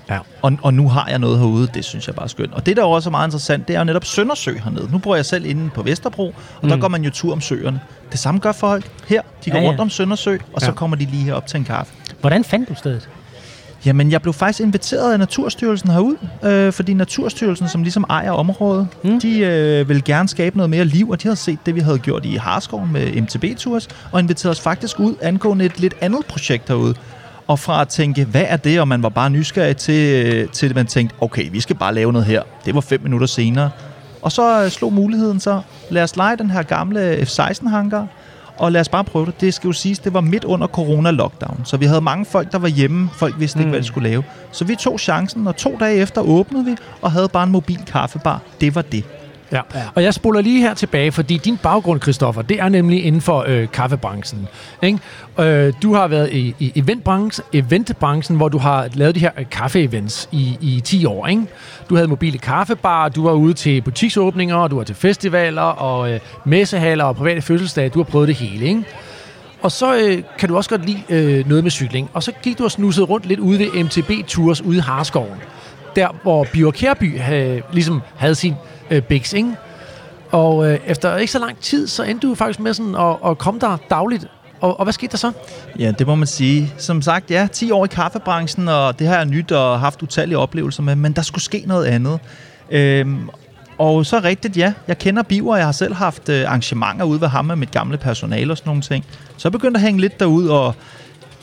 Speaker 1: Ja.
Speaker 4: Og, og nu har jeg noget herude, det synes jeg bare er skønt. Og det, der også er meget interessant, det er jo netop Søndersø hernede. Nu bor jeg selv inde på Vesterbro, og mm. der går man jo tur om søerne. Det samme gør folk her. De går
Speaker 2: Ja,
Speaker 4: ja, rundt om Søndersø, og så
Speaker 1: Ja.
Speaker 4: kommer de lige herop til en kaffe.
Speaker 2: Hvordan fandt du stedet?
Speaker 4: Jamen, jeg blev faktisk inviteret af Naturstyrelsen herud, øh, fordi Naturstyrelsen, som ligesom ejer området,
Speaker 2: Mm.
Speaker 4: de øh, vil gerne skabe noget mere liv, og de havde set det, vi havde gjort i Harskoven med MTB-tours, og inviteret os faktisk ud angående et lidt andet projekt herude. Og fra at tænke, hvad er det, og man var bare nysgerrig til, øh, til at man tænkte, okay, vi skal bare lave noget her. Det var fem minutter senere. Og så øh, slog muligheden så, lad os lege den her gamle F-16-hangar, og lad os bare prøve det. Det skal jo siges, det var midt under corona-lockdown. Så vi havde mange folk, der var hjemme. Folk vidste ikke, hvad de skulle lave. Så vi tog chancen, og to dage efter åbnede vi, og havde bare en mobil kaffebar. Det var det.
Speaker 1: Ja. ja. Og jeg spoler lige her tilbage, fordi din baggrund, Christoffer, det er nemlig inden for øh, kaffebranchen. Ikke? Øh, du har været i, i eventbranchen, eventbranchen, hvor du har lavet de her øh, kaffeevents i, i 10 år. Ikke? Du havde mobile kaffebarer, du var ude til butiksåbninger, du var til festivaler og øh, messehaller og private fødselsdage. Du har prøvet det hele. Ikke? Og så øh, kan du også godt lide øh, noget med cykling. Og så gik du og snusede rundt lidt ude ved MTB Tours ude i Harskoven. Der, hvor Bjørk Kærby øh, ligesom havde sin øh, bigs, ikke? Og øh, efter ikke så lang tid, så endte du faktisk med sådan at, at komme der dagligt. Og, og hvad skete der så?
Speaker 4: Ja, det må man sige. Som sagt, ja, 10 år i kaffebranchen, og det har jeg nyt og haft utallige oplevelser med, men der skulle ske noget andet. Øhm, og så rigtigt, ja, jeg kender Biver, jeg har selv haft øh, arrangementer ude ved ham med mit gamle personale og sådan nogle ting. Så jeg begyndte at hænge lidt derud, og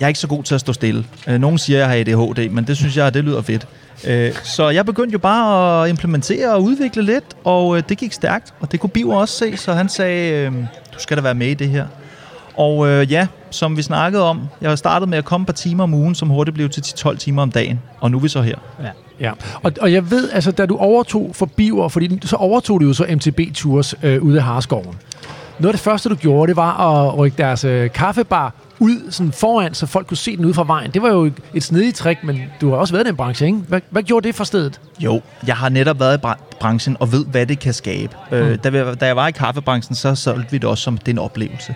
Speaker 4: jeg er ikke så god til at stå stille. Øh, nogen siger, at jeg har ADHD, men det synes jeg, det lyder fedt. Øh, så jeg begyndte jo bare at implementere og udvikle lidt, og øh, det gik stærkt, og det kunne Biver også se, så han sagde, øh, du skal da være med i det her. Og øh, ja, som vi snakkede om, jeg har startet med at komme et par timer om ugen, som hurtigt blev til 12 timer om dagen, og nu er vi så her.
Speaker 2: Ja.
Speaker 1: Ja, og, og jeg ved, altså da du overtog for Biver, fordi så overtog du jo så MTB Tours øh, ude af Harskoven. Noget af det første, du gjorde, det var at rykke deres øh, kaffebar ud sådan foran, så folk kunne se den ude fra vejen. Det var jo et snedigt trick, men du har også været i den branche, ikke? Hvad, hvad gjorde det for stedet?
Speaker 4: Jo, jeg har netop været i bra- branchen og ved, hvad det kan skabe. Mm. Øh, da, vi, da jeg var i kaffebranchen, så solgte vi det også som det er en oplevelse.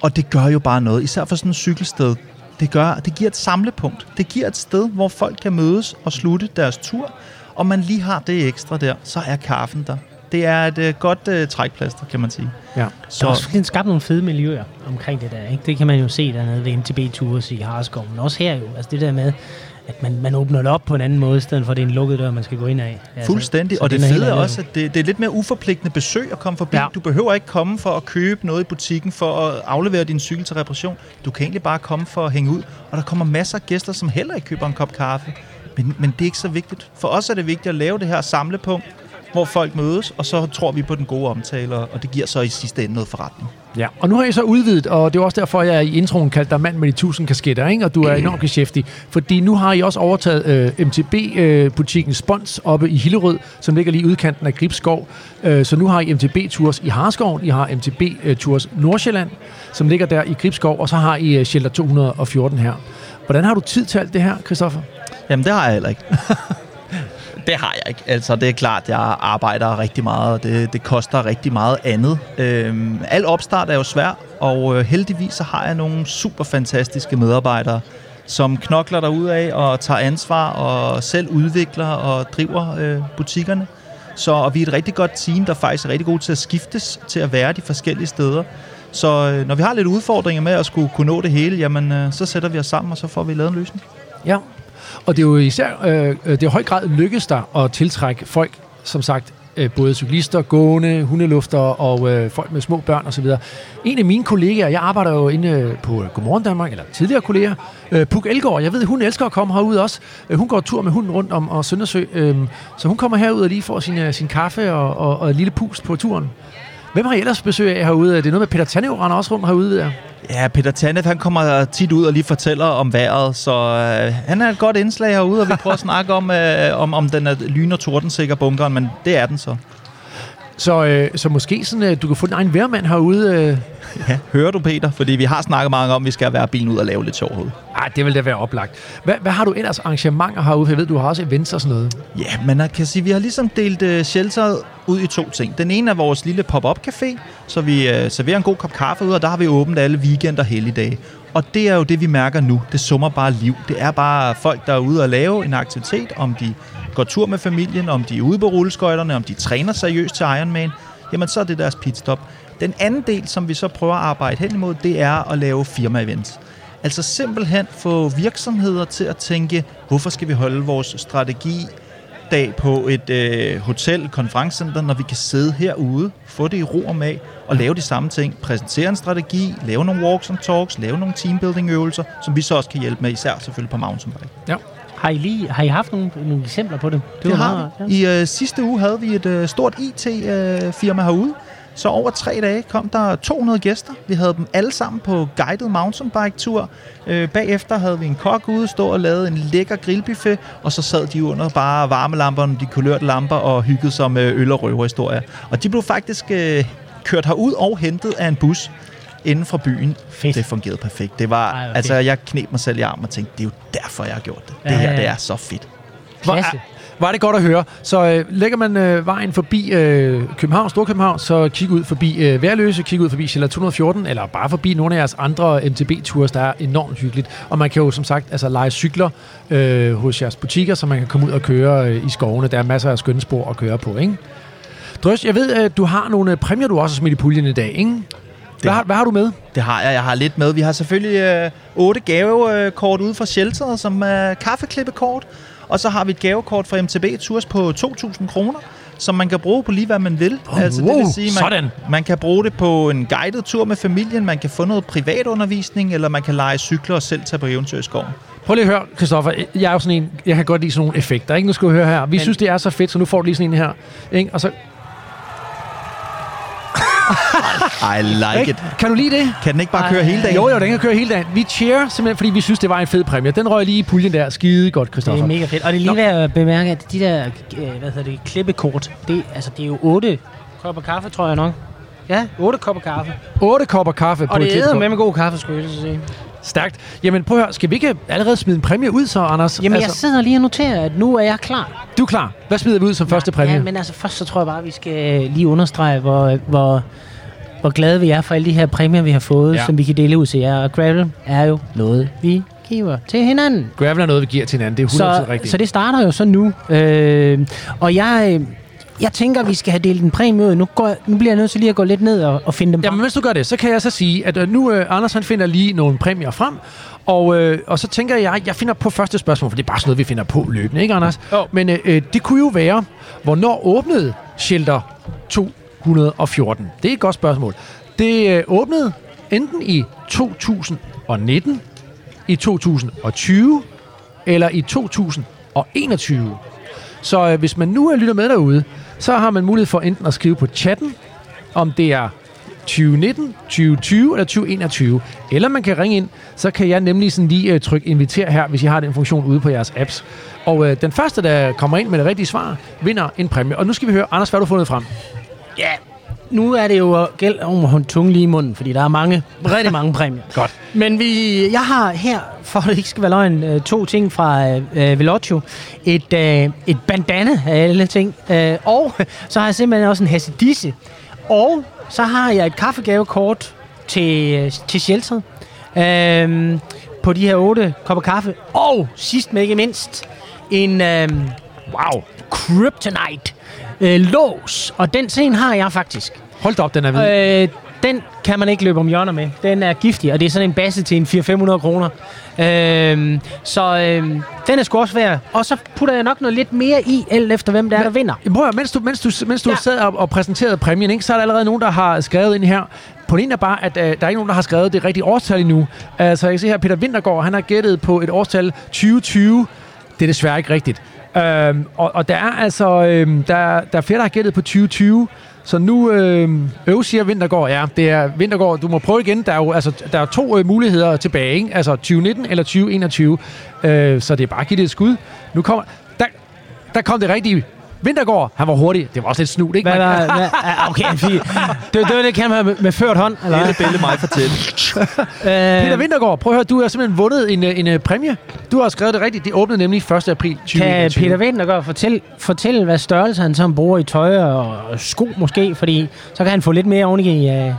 Speaker 4: Og det gør jo bare noget, især for sådan et cykelsted. Det, gør, det giver et samlepunkt. Det giver et sted, hvor folk kan mødes og slutte deres tur, og man lige har det ekstra der, så er kaffen der. Det er et uh, godt uh, trækplaster, kan man sige.
Speaker 1: Ja.
Speaker 2: Så. Der er også skabt nogle fede miljøer omkring det der. Ikke? Det kan man jo se dernede ved MTB Tours i Harskov, men også her jo. Altså det der med, at man, man åbner det op på en anden måde, i stedet for at det er en lukket dør, man skal gå ind af.
Speaker 4: Altså, Fuldstændig, så og det fede er også, at det, det er lidt mere uforpligtende besøg at komme forbi. Ja. Du behøver ikke komme for at købe noget i butikken, for at aflevere din cykel til reparation. Du kan egentlig bare komme for at hænge ud, og der kommer masser af gæster, som heller ikke køber en kop kaffe. Men, men det er ikke så vigtigt. For os er det vigtigt at lave det her samlepunkt, hvor folk mødes, og så tror vi på den gode omtale, og det giver så i sidste ende noget forretning.
Speaker 1: Ja, og nu har I så udvidet, og det er også derfor, jeg i introen kaldte dig mand med de tusind kasketter, ikke? og du er enormt beskæftig, fordi nu har I også overtaget øh, MTB-butikken øh, Spons oppe i Hillerød, som ligger lige udkanten af Gribskov. Øh, så nu har I MTB Tours i Harskov, I har MTB øh, Nordsjælland, som ligger der i Gribskov, og så har I øh, Shelter 214 her. Hvordan har du tid til alt det her, Christoffer?
Speaker 4: Jamen, det har jeg heller ikke. det har jeg ikke. Altså, det er klart, jeg arbejder rigtig meget, og det, det koster rigtig meget andet. Øhm, al opstart er jo svær, og øh, heldigvis så har jeg nogle super fantastiske medarbejdere, som knokler ud af og tager ansvar og selv udvikler og driver øh, butikkerne. Så og vi er et rigtig godt team, der faktisk er rigtig gode til at skiftes til at være de forskellige steder. Så øh, når vi har lidt udfordringer med at skulle kunne nå det hele, jamen øh, så sætter vi os sammen, og så får vi lavet en løsning.
Speaker 1: Ja, og det er jo især, øh, øh, det er i høj grad lykkes der at tiltrække folk, som sagt, øh, både cyklister, gående, hundelufter og øh, folk med små børn osv. En af mine kollegaer, jeg arbejder jo inde øh, på øh, Godmorgen Danmark, eller tidligere kolleger, øh, Puk Elgård, jeg ved, hun elsker at komme herud også. Øh, hun går tur med hunden rundt om og Søndersø, øh, så hun kommer herud og lige får sin, sin kaffe og, og, og et lille pust på turen. Hvem har I ellers besøg af herude? Det er noget med Peter Tannev render også rundt herude, ved jeg.
Speaker 4: Ja, Peter Tanef, han kommer tit ud og lige fortæller om vejret, så øh, han er et godt indslag herude, og vi prøver at snakke om, øh, om, om den er lyn- og tordensikker bunkeren, men det er den så.
Speaker 1: Så, øh, så måske sådan, øh, du kan få din egen værmand herude. Øh.
Speaker 4: Ja, hører du Peter? Fordi vi har snakket mange om, at vi skal være bilen ud og lave lidt sjov herude.
Speaker 1: Ej, det vil da være oplagt. Hvad, hvad har du ellers arrangementer herude? For jeg ved, du har også events og sådan noget.
Speaker 4: Ja, men jeg kan sige, vi har ligesom delt uh, shelteret ud i to ting. Den ene er vores lille pop-up café, så vi uh, serverer en god kop kaffe ud, og der har vi åbent alle weekender og helligdage. Og det er jo det, vi mærker nu. Det summer bare liv. Det er bare folk, der er ude og lave en aktivitet, om de går tur med familien, om de er ude på rulleskøjterne, om de træner seriøst til Ironman, jamen så er det deres pitstop. Den anden del, som vi så prøver at arbejde hen imod, det er at lave firma-events. Altså simpelthen få virksomheder til at tænke, hvorfor skal vi holde vores strategi dag på et øh, hotel, konferencecenter, når vi kan sidde herude, få det i ro og mag, og lave de samme ting. Præsentere en strategi, lave nogle walks and talks, lave nogle teambuilding-øvelser, som vi så også kan hjælpe med, især selvfølgelig på mountainbike.
Speaker 2: Ja. Har I, lige, har I haft nogle, nogle eksempler på det?
Speaker 4: Det, det har meget, vi. Ja. I øh, sidste uge havde vi et øh, stort IT-firma øh, herude, så over tre dage kom der 200 gæster. Vi havde dem alle sammen på guided mountainbike-tur. Øh, bagefter havde vi en kok ude, stå og lavede en lækker grillbuffet, og så sad de under bare varmelamperne, de kulørte lamper og hyggede sig med øl og røverhistorier. Og de blev faktisk øh, kørt herud og hentet af en bus inden for byen. Fedt. Det fungerede perfekt. Det var, Ej, okay. altså, jeg knep mig selv i armen og tænkte, det er jo derfor, jeg har gjort det. Det her, det er så fedt.
Speaker 1: Klasse. Var det godt at høre. Så øh, lægger man øh, vejen forbi øh, København, Storkøbenhavn, så kig ud forbi øh, Værløse, kig ud forbi Sjælland 214, eller bare forbi nogle af jeres andre MTB-tours, der er enormt hyggeligt. Og man kan jo som sagt altså, lege cykler øh, hos jeres butikker, så man kan komme ud og køre øh, i skovene. Der er masser af skønne spor at køre på, ikke? Drøs, jeg ved, at du har nogle præmier, du også har smidt i puljen i dag, ikke? Hvad, har, hvad har du med?
Speaker 4: Det har jeg. Jeg har lidt med. Vi har selvfølgelig øh, otte gavekort ude fra shelteret, som er kaffeklippekort. Og så har vi et gavekort fra MTB Tours på 2.000 kroner, som man kan bruge på lige hvad man vil.
Speaker 1: Oh, altså, wow, det vil sige, man, sådan.
Speaker 4: man kan bruge det på en guided tur med familien, man kan få noget privatundervisning, eller man kan lege cykler og selv tage på eventyr i skoven.
Speaker 1: Prøv lige at høre, Christoffer. Jeg er jo sådan en, jeg kan godt lide sådan nogle effekter. Ikke? Nu skal du høre her. Vi Men, synes, det er så fedt, så nu får du lige sådan en her. Ikke? Og så
Speaker 4: I like it.
Speaker 1: Kan du lide det?
Speaker 4: Kan den ikke bare køre hele dagen?
Speaker 1: Jo, jo, den kan køre hele dagen. Vi cheer simpelthen, fordi vi synes, det var en fed præmie. Den røg lige i puljen der. Skide godt, Christoffer.
Speaker 2: Det er mega fedt. Og det er lige ved at bemærke, at de der øh, hvad hedder det, klippekort, det, altså, det er jo otte kopper kaffe, tror jeg nok. Ja, otte kopper kaffe.
Speaker 1: Otte kopper kaffe
Speaker 2: på Og det er med med god kaffe, skulle jeg sige.
Speaker 1: Stærkt. Jamen prøv at høre, skal vi ikke allerede smide en præmie ud så, Anders?
Speaker 2: Jamen altså, jeg sidder lige og noterer, at nu er jeg klar.
Speaker 1: Du er klar. Hvad smider vi ud som Nej, første præmie?
Speaker 2: Ja, men altså først så tror jeg bare, at vi skal lige understrege, hvor, hvor hvor glade vi er for alle de her præmier, vi har fået,
Speaker 1: Ja.
Speaker 2: ja. som vi kan dele ud til jer. Og gravel er jo noget, vi giver til hinanden.
Speaker 1: Gravel er noget, vi giver til hinanden. Det er 100%
Speaker 2: Så,
Speaker 1: rigtigt.
Speaker 2: så det starter jo så nu. Øh, og jeg, øh, jeg tænker, vi skal have delt en præmie ud. Nu, går, nu bliver jeg nødt til lige at gå lidt ned og, og finde dem
Speaker 1: Jamen, mens du gør det, så kan jeg så sige, at øh, nu øh, Anders han finder lige nogle præmier frem, og, øh, og så tænker jeg, jeg finder på første spørgsmål, for det er bare sådan noget, vi finder på løbende, ikke Anders?
Speaker 2: Jo.
Speaker 1: Men øh, øh, det kunne jo være, hvornår åbnede Shelter 214? Det er et godt spørgsmål. Det øh, åbnede enten i 2019, i 2020 eller i 2021. Så øh, hvis man nu er lytter med derude, så har man mulighed for enten at skrive på chatten, om det er 2019, 2020 eller 2021. Eller man kan ringe ind, så kan jeg nemlig sådan lige øh, trykke inviter her, hvis I har den funktion ude på jeres apps. Og øh, den første, der kommer ind med det rigtige svar, vinder en præmie. Og nu skal vi høre, Anders, hvad har du fundet frem?
Speaker 2: Ja, nu er det jo gæld om holde tunge lige i munden, fordi der er mange, rigtig mange præmier.
Speaker 1: Godt.
Speaker 2: Men vi, jeg har her, for at det ikke skal være løgn, øh, to ting fra øh, Velocio. Et, øh, et bandana af alle ting. Øh, og så har jeg simpelthen også en Hasidisse. Og så har jeg et kaffegavekort til, øh, til shelteret. Øh, på de her otte kopper kaffe. Og sidst men ikke mindst, en øh, wow, Kryptonite øh, lås. Og den scene har jeg faktisk.
Speaker 1: Hold da op, den er ved.
Speaker 2: Øh, den kan man ikke løbe om hjørner med. Den er giftig, og det er sådan en basse til en 400-500 kroner. Øh, så øh, den er sgu også værd. Og så putter jeg nok noget lidt mere i, alt efter hvem der er, der vinder.
Speaker 1: Prøv at, mens du, mens du, mens du ja. Sad og, og præsenterede præmien, ikke, så er der allerede nogen, der har skrevet ind her. Ene er bare, at øh, der er ikke nogen, der har skrevet det rigtige årstal endnu. Altså, jeg kan se her, Peter Wintergaard, han har gættet på et årstal 2020. Det er desværre ikke rigtigt. Øhm, og, og der er altså øhm, der, der er flere, der har gættet på 2020. Så nu øhm, øv siger Vintergaard, ja, det er Vintergaard, du må prøve igen. Der er jo altså, der er to øh, muligheder tilbage, ikke? altså 2019 eller 2021. Øh, så det er bare at give det et skud. Nu kommer, der, der kom det rigtige. Vintergaard, han var hurtig. Det var også lidt snud, ikke?
Speaker 2: Hvad, hvad, hvad, ah, okay, fordi det, det, det kan man med, med ført hånd, eller
Speaker 4: Hele
Speaker 2: hvad?
Speaker 4: Belle mig fortælle.
Speaker 1: Peter
Speaker 2: Øh,
Speaker 1: Vintergaard, prøv at høre, du har simpelthen vundet en, øh, en, en præmie. Du har skrevet det rigtigt. Det åbnede nemlig 1. april
Speaker 2: kan
Speaker 1: 2021.
Speaker 2: Peter Vintergaard fortælle, fortælle, hvad størrelse han så bruger i tøj og sko måske, fordi så kan han få lidt mere oven i... Uh,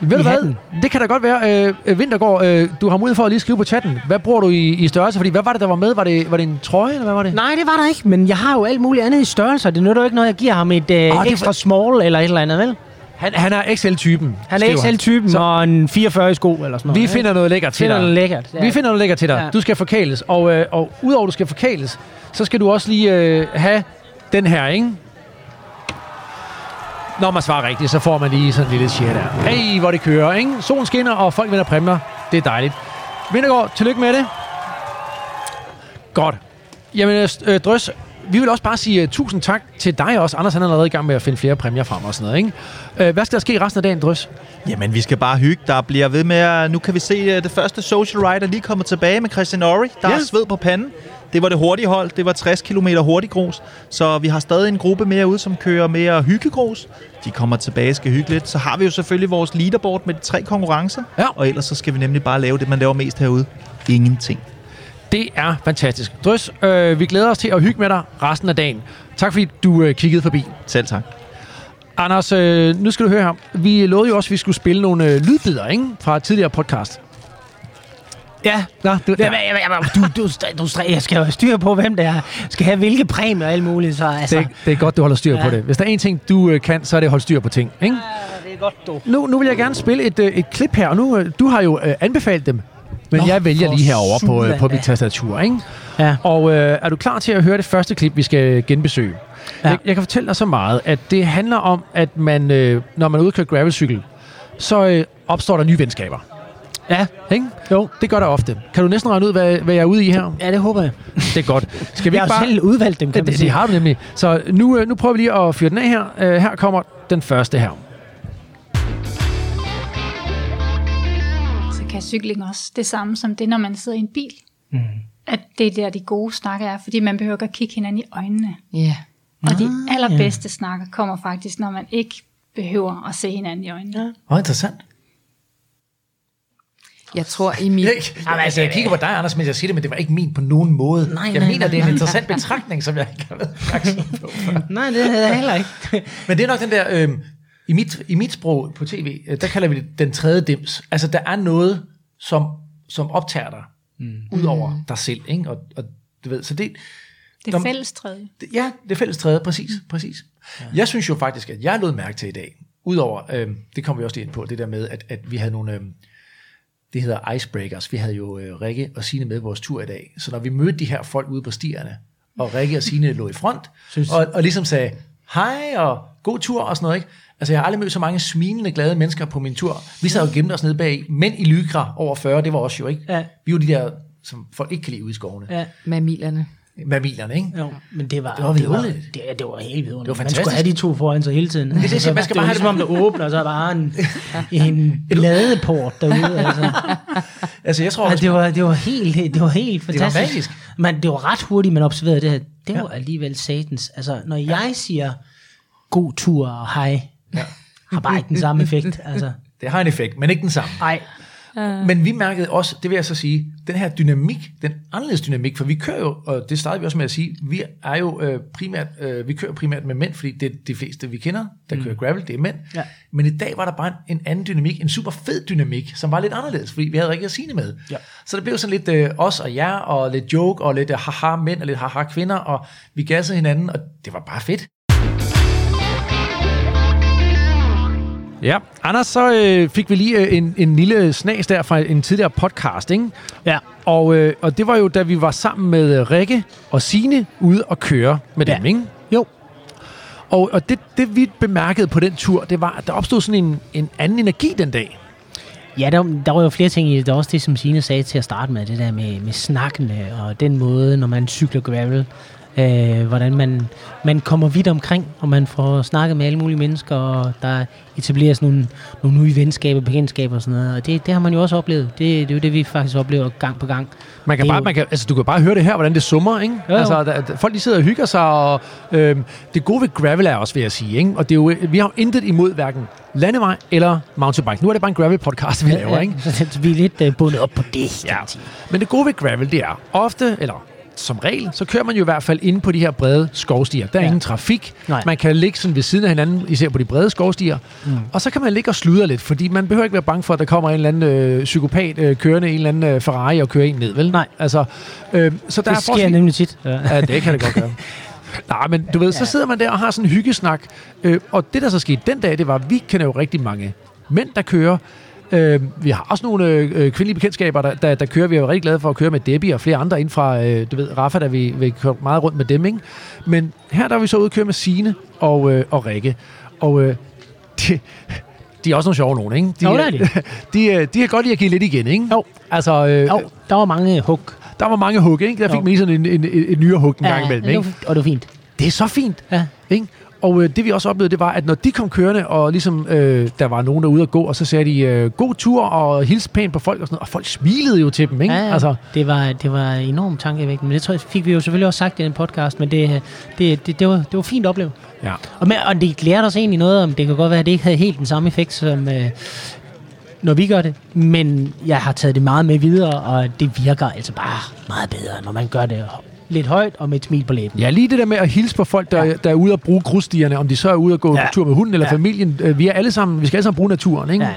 Speaker 1: Ved du hvad?
Speaker 2: hatten.
Speaker 1: Det kan da godt være. Øh, øh, Vintergaard, øh, du har mulighed for at lige skrive på chatten. Hvad bruger du i, i størrelse? Fordi hvad var det, der var med? Var det, var det en trøje, eller hvad var det?
Speaker 2: Nej, det var der ikke, men jeg har jo alt muligt andet i størrelser. Det nytter jo ikke noget, jeg giver ham et uh,
Speaker 1: er
Speaker 2: ekstra
Speaker 1: for-
Speaker 2: small eller et eller andet, vel?
Speaker 1: Han, han er XL-typen.
Speaker 2: Han er XL-typen
Speaker 1: Så
Speaker 2: og en 44 i sko eller sådan noget.
Speaker 1: vi finder noget lækkert til
Speaker 2: finder
Speaker 1: dig.
Speaker 2: noget lækkert.
Speaker 1: Vi finder noget lækkert til dig.
Speaker 2: Ja.
Speaker 1: Du skal forkæles. Og, øh, og udover at du skal forkæles, så skal du også lige øh, have den her, ikke? Når man svarer rigtigt, så får man lige sådan en lille shit der. Hey, hvor det kører, ikke? Solen skinner, og folk vinder præmier. Det er dejligt. Vintergaard, tillykke med det. Godt. Jamen, øh, Drøs, vi vil også bare sige uh, tusind tak til dig også. Anders han er allerede i gang med at finde flere præmier frem og sådan noget, ikke? Uh, hvad skal der ske resten af dagen, Drøs?
Speaker 4: Jamen, vi skal bare hygge. Der bliver ved med at... Nu kan vi se, at det første social ride er lige kommet tilbage med Christian Ori. Der
Speaker 1: ja.
Speaker 4: er sved på panden. Det var det hurtige hold. Det var 60 km hurtig grus. Så vi har stadig en gruppe mere ude, som kører mere hyggegrus. De kommer tilbage skal hygge lidt. Så har vi jo selvfølgelig vores leaderboard med de tre konkurrencer.
Speaker 1: Ja.
Speaker 4: Og ellers så skal vi nemlig bare lave det, man laver mest herude. Ingenting.
Speaker 1: Det er fantastisk. Drøs, øh, vi glæder os til at hygge med dig resten af dagen. Tak fordi du øh, kiggede forbi.
Speaker 4: Selv tak.
Speaker 1: Anders, øh, nu skal du høre her. Vi lovede jo også, at vi skulle spille nogle øh, lydbider ikke? fra tidligere podcast.
Speaker 2: Ja.
Speaker 1: Nå, du,
Speaker 2: Ja. men- men- men- Du, du, du, jeg skal jo have styr på, hvem det er. Skal have hvilke præmier og alt muligt. Så, altså,
Speaker 1: det, det er godt, du holder styr ja. på
Speaker 2: Ja.
Speaker 1: det. Hvis der er en ting, du øh, kan, så er det at holde styr på ting. Ikke?
Speaker 2: det er godt, du.
Speaker 1: Nu, nu vil jeg gerne spille et, øh, et klip her, og nu, øh, du har jo øh, anbefalet dem. Men
Speaker 2: Nå,
Speaker 1: jeg vælger lige herover på, øh, på mit tastatur. Ikke?
Speaker 2: Ja.
Speaker 1: Og øh, er du klar til at høre det første klip, vi skal genbesøge? Ja.
Speaker 2: Ja.
Speaker 1: Jeg, jeg kan fortælle dig så meget, at det handler om, at man, øh, når man er køre gravelcykel, så øh, opstår der nye venskaber.
Speaker 2: Ja.
Speaker 1: Ikke?
Speaker 2: Jo.
Speaker 1: Det gør der ofte. Kan du næsten regne ud, hvad, hvad jeg er ude i her?
Speaker 2: Ja, det håber jeg.
Speaker 1: Det er godt. Skal vi
Speaker 2: Jeg
Speaker 1: ikke
Speaker 2: har
Speaker 1: bare...
Speaker 2: selv udvalgt dem, kan
Speaker 1: Det,
Speaker 2: man
Speaker 1: det, det
Speaker 2: sige.
Speaker 1: har du nemlig. Så nu, øh, nu prøver vi lige at fyre den af her. Uh, her kommer den første her.
Speaker 5: så kan cykling også det samme som det, når man sidder i en bil. Mm. At det er der, de gode snakker er, fordi man behøver ikke at kigge hinanden i øjnene.
Speaker 6: Ja.
Speaker 5: Og de allerbedste snakker kommer faktisk, når man ikke behøver at se hinanden i øjnene. Ja.
Speaker 1: Åh, interessant.
Speaker 6: Jeg tror i mit...
Speaker 1: Jamen, altså, jeg kigger på dig, Anders, mens jeg siger det, men det var ikke min på nogen måde.
Speaker 2: Nej,
Speaker 1: jeg
Speaker 2: nej,
Speaker 1: mener,
Speaker 2: nej,
Speaker 1: det er en
Speaker 2: nej.
Speaker 1: interessant betragtning, som jeg ikke har været på.
Speaker 2: Nej, det havde jeg heller ikke.
Speaker 1: Men det er nok den der... Øh, i mit, i mit sprog på tv, øh, der kalder vi det den tredje dims. Altså, der er noget, som, som optager dig, mm. ud over dig selv, ikke? Og, og du ved, så det,
Speaker 5: Det er fælles tredje.
Speaker 1: det, ja, det er fælles træde, præcis, præcis. Ja. Jeg synes jo faktisk, at jeg lod mærke til i dag, udover, øh, det kommer vi også lige ind på, det der med, at, at vi havde nogle, øh, det hedder icebreakers, vi havde jo øh, Rikke og Signe med på vores tur i dag, så når vi mødte de her folk ude på stierne, og Rikke og Signe lå i front,
Speaker 2: Synes-
Speaker 1: og, og ligesom sagde, hej og god tur og sådan noget, ikke? Altså, jeg har aldrig mødt så mange smilende, glade mennesker på min tur. Vi sad og gemte os nede bag mænd i lygra over 40, det var også jo, ikke?
Speaker 2: Ja.
Speaker 1: Vi var de der, som folk ikke kan lide ude i skovene.
Speaker 2: Ja.
Speaker 6: Mamilerne.
Speaker 1: Mamilerne, ikke?
Speaker 2: Jo, men det var,
Speaker 1: Det var
Speaker 2: det var,
Speaker 1: vidunderligt.
Speaker 2: det, det var helt vidunderligt.
Speaker 1: Det var
Speaker 2: Man
Speaker 1: fantastisk.
Speaker 2: skulle have de to foran sig hele tiden.
Speaker 1: det, jeg siger, man skal
Speaker 2: det
Speaker 1: bare
Speaker 2: var
Speaker 1: have
Speaker 2: ligesom om, der åbner, og så er der bare en, en ladeport derude. Altså.
Speaker 1: Altså, jeg tror
Speaker 2: Altså,
Speaker 1: også,
Speaker 2: det, var, det var helt, det var helt
Speaker 1: var
Speaker 2: fantastisk.
Speaker 1: magisk.
Speaker 2: Men det var ret hurtigt, man observerede det her. Det var alligevel satans. Altså, når jeg siger god tur og hej, ja. har bare ikke den samme effekt. Altså,
Speaker 1: det har en effekt, men ikke den samme.
Speaker 2: ej,
Speaker 1: Men vi mærkede også, det vil jeg så sige, den her dynamik, den anderledes dynamik, for vi kører jo, og det startede vi også med at sige, vi er jo øh, primært, øh, vi kører primært med mænd, fordi det er de fleste, vi kender, der mm. kører gravel, det er mænd.
Speaker 2: Ja.
Speaker 1: Men i dag var der bare en, en anden dynamik, en super fed dynamik, som var lidt anderledes, fordi vi havde Rikke og Signe med.
Speaker 2: Ja.
Speaker 1: Så det blev sådan lidt øh, os og jer, og lidt joke, og lidt øh, haha mænd, og lidt haha kvinder, og vi gassede hinanden, og det var bare fedt. Ja, Anders, så øh, fik vi lige øh, en, en lille snas der fra en tidligere podcast, ikke?
Speaker 2: ja.
Speaker 1: Og, øh, og det var jo, da vi var sammen med øh, Rikke og Sine ude og køre med dem,
Speaker 2: Ja.
Speaker 1: ikke?
Speaker 2: Jo,
Speaker 1: Og, og det, det, vi bemærkede på den tur, det var, at der opstod sådan en, en anden energi den dag.
Speaker 2: Ja, der, der var jo flere ting i det. Der var også det, som Signe sagde til at starte med, det der med, med snakkene og den måde, når man cykler gravel, øh, hvordan man, man kommer vidt omkring, og man får snakket med alle mulige mennesker, og der etableres nogle, nogle nye venskaber, bekendtskaber og sådan noget. Og det, det har man jo også oplevet. Det, det er jo det, vi faktisk oplever gang på gang.
Speaker 1: Man kan bare,
Speaker 2: jo-
Speaker 1: man kan, altså, du kan bare høre det her, hvordan det summer, ikke?
Speaker 2: Jo, jo.
Speaker 1: Altså, der, der, folk de sidder og hygger sig, og øh, det gode ved gravel er også, vil jeg sige, ikke? Og det er jo, vi har jo intet imod hverken landevej eller mountainbike. Nu er det bare en gravel-podcast, vi laver, ikke?
Speaker 2: Så vi er lidt uh, bundet op på det.
Speaker 1: Ja. Men det gode ved gravel, det er ofte, eller som regel, så kører man jo i hvert fald inde på de her brede skovstier. Der er ja. Ingen trafik.
Speaker 2: Nej.
Speaker 1: Man kan ligge sådan ved siden af hinanden, især på de brede skovstier. Mm. Og så kan man ligge og sludre lidt, fordi man behøver ikke være bange for, at der kommer en eller anden øh, psykopat øh, kørende en eller anden øh, Ferrari og kører en ned, vel?
Speaker 2: Nej.
Speaker 1: Altså, øh, så der
Speaker 2: Det
Speaker 1: er
Speaker 2: sker
Speaker 1: forholdsvis-
Speaker 2: nemlig tit. Ja.
Speaker 1: Ja, det kan det godt gøre. Nej, men du ved, så sidder man der og har sådan en hyggesnak. Øh, og det, der så skete den dag, det var, at vi kender jo rigtig mange mænd, der kører. Øh, vi har også nogle øh, kvindelige bekendtskaber, der, der, der kører. Vi er jo rigtig glade for at køre med Debbie og flere andre ind fra, øh, du ved, Rafa, der vi, vi kører meget rundt med dem, ikke? Men her der er vi så ude at køre med Signe og, øh, og Rikke. Og øh, de, de er også nogle sjove nogen, ikke? De,
Speaker 2: Jo, det er de.
Speaker 1: de, øh, de kan godt lide at give lidt igen, ikke?
Speaker 2: Jo.
Speaker 1: Altså, øh,
Speaker 2: Jo, der var mange hug.
Speaker 1: der var mange hug, ikke? Der fik
Speaker 2: Jo.
Speaker 1: lige sådan en, en, en, en nyere hug en gang imellem, ikke?
Speaker 2: og det var fint.
Speaker 1: Det er så fint.
Speaker 2: Ja.
Speaker 1: Ikke? Og øh, det vi også oplevede, det var, at når de kom kørende, og ligesom øh, der var nogen derude at gå, og så sagde de, øh, god tur, og hils pænt på folk og sådan noget, og folk smilede jo til dem, ikke?
Speaker 2: Ja, ja.
Speaker 1: Altså,
Speaker 2: det, var, det var enormt tankevækkende, men det tror jeg, fik vi jo selvfølgelig også sagt i den podcast, men det, det, det, det, var, det var fint at opleve.
Speaker 1: ja.
Speaker 2: Og, med, og det lærte os egentlig noget om, det kan godt være, at det ikke havde helt den samme effekt, som øh, når vi gør det, men jeg har taget det meget med videre, og det virker altså bare meget bedre, når man gør det lidt højt og med et smil på læben.
Speaker 1: ja, lige det der med at hilse på folk, der, ja. der er ude og bruge grusstierne, om de så er ude og gå ja. Tur med hunden eller ja.
Speaker 2: Ja.
Speaker 1: familien. Øh, Vi er alle sammen, vi skal alle sammen bruge naturen, ikke?
Speaker 2: Ja.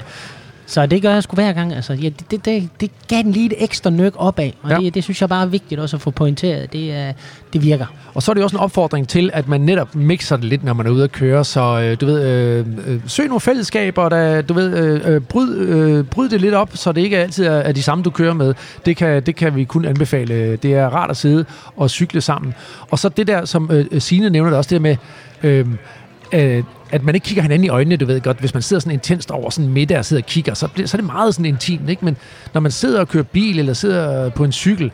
Speaker 2: Så det gør jeg sgu hver gang. Altså, ja, det, det, det, gav den lige et ekstra nyk opad, og
Speaker 1: Ja.
Speaker 2: det, det synes jeg bare er vigtigt også at få pointeret. Det, er, det virker.
Speaker 1: Og så er det også en opfordring til, at man netop mixer det lidt, når man er ude at køre. Så øh, du ved, øh, øh, søg nogle fællesskaber, der, du ved, øh, øh, bryd, øh, bryd det lidt op, så det ikke altid er, er de samme, du kører med. Det kan, det kan vi kun anbefale. Det er rart at sidde og cykle sammen. Og så det der, som øh, Signe nævner det også, det der med... Øh, øh, at man ikke kigger hinanden i øjnene, du ved godt. Hvis man sidder sådan intenst over sådan middag og sidder og kigger, så, bliver, så er det meget sådan intimt, ikke? Men når man sidder og kører bil eller sidder på en cykel,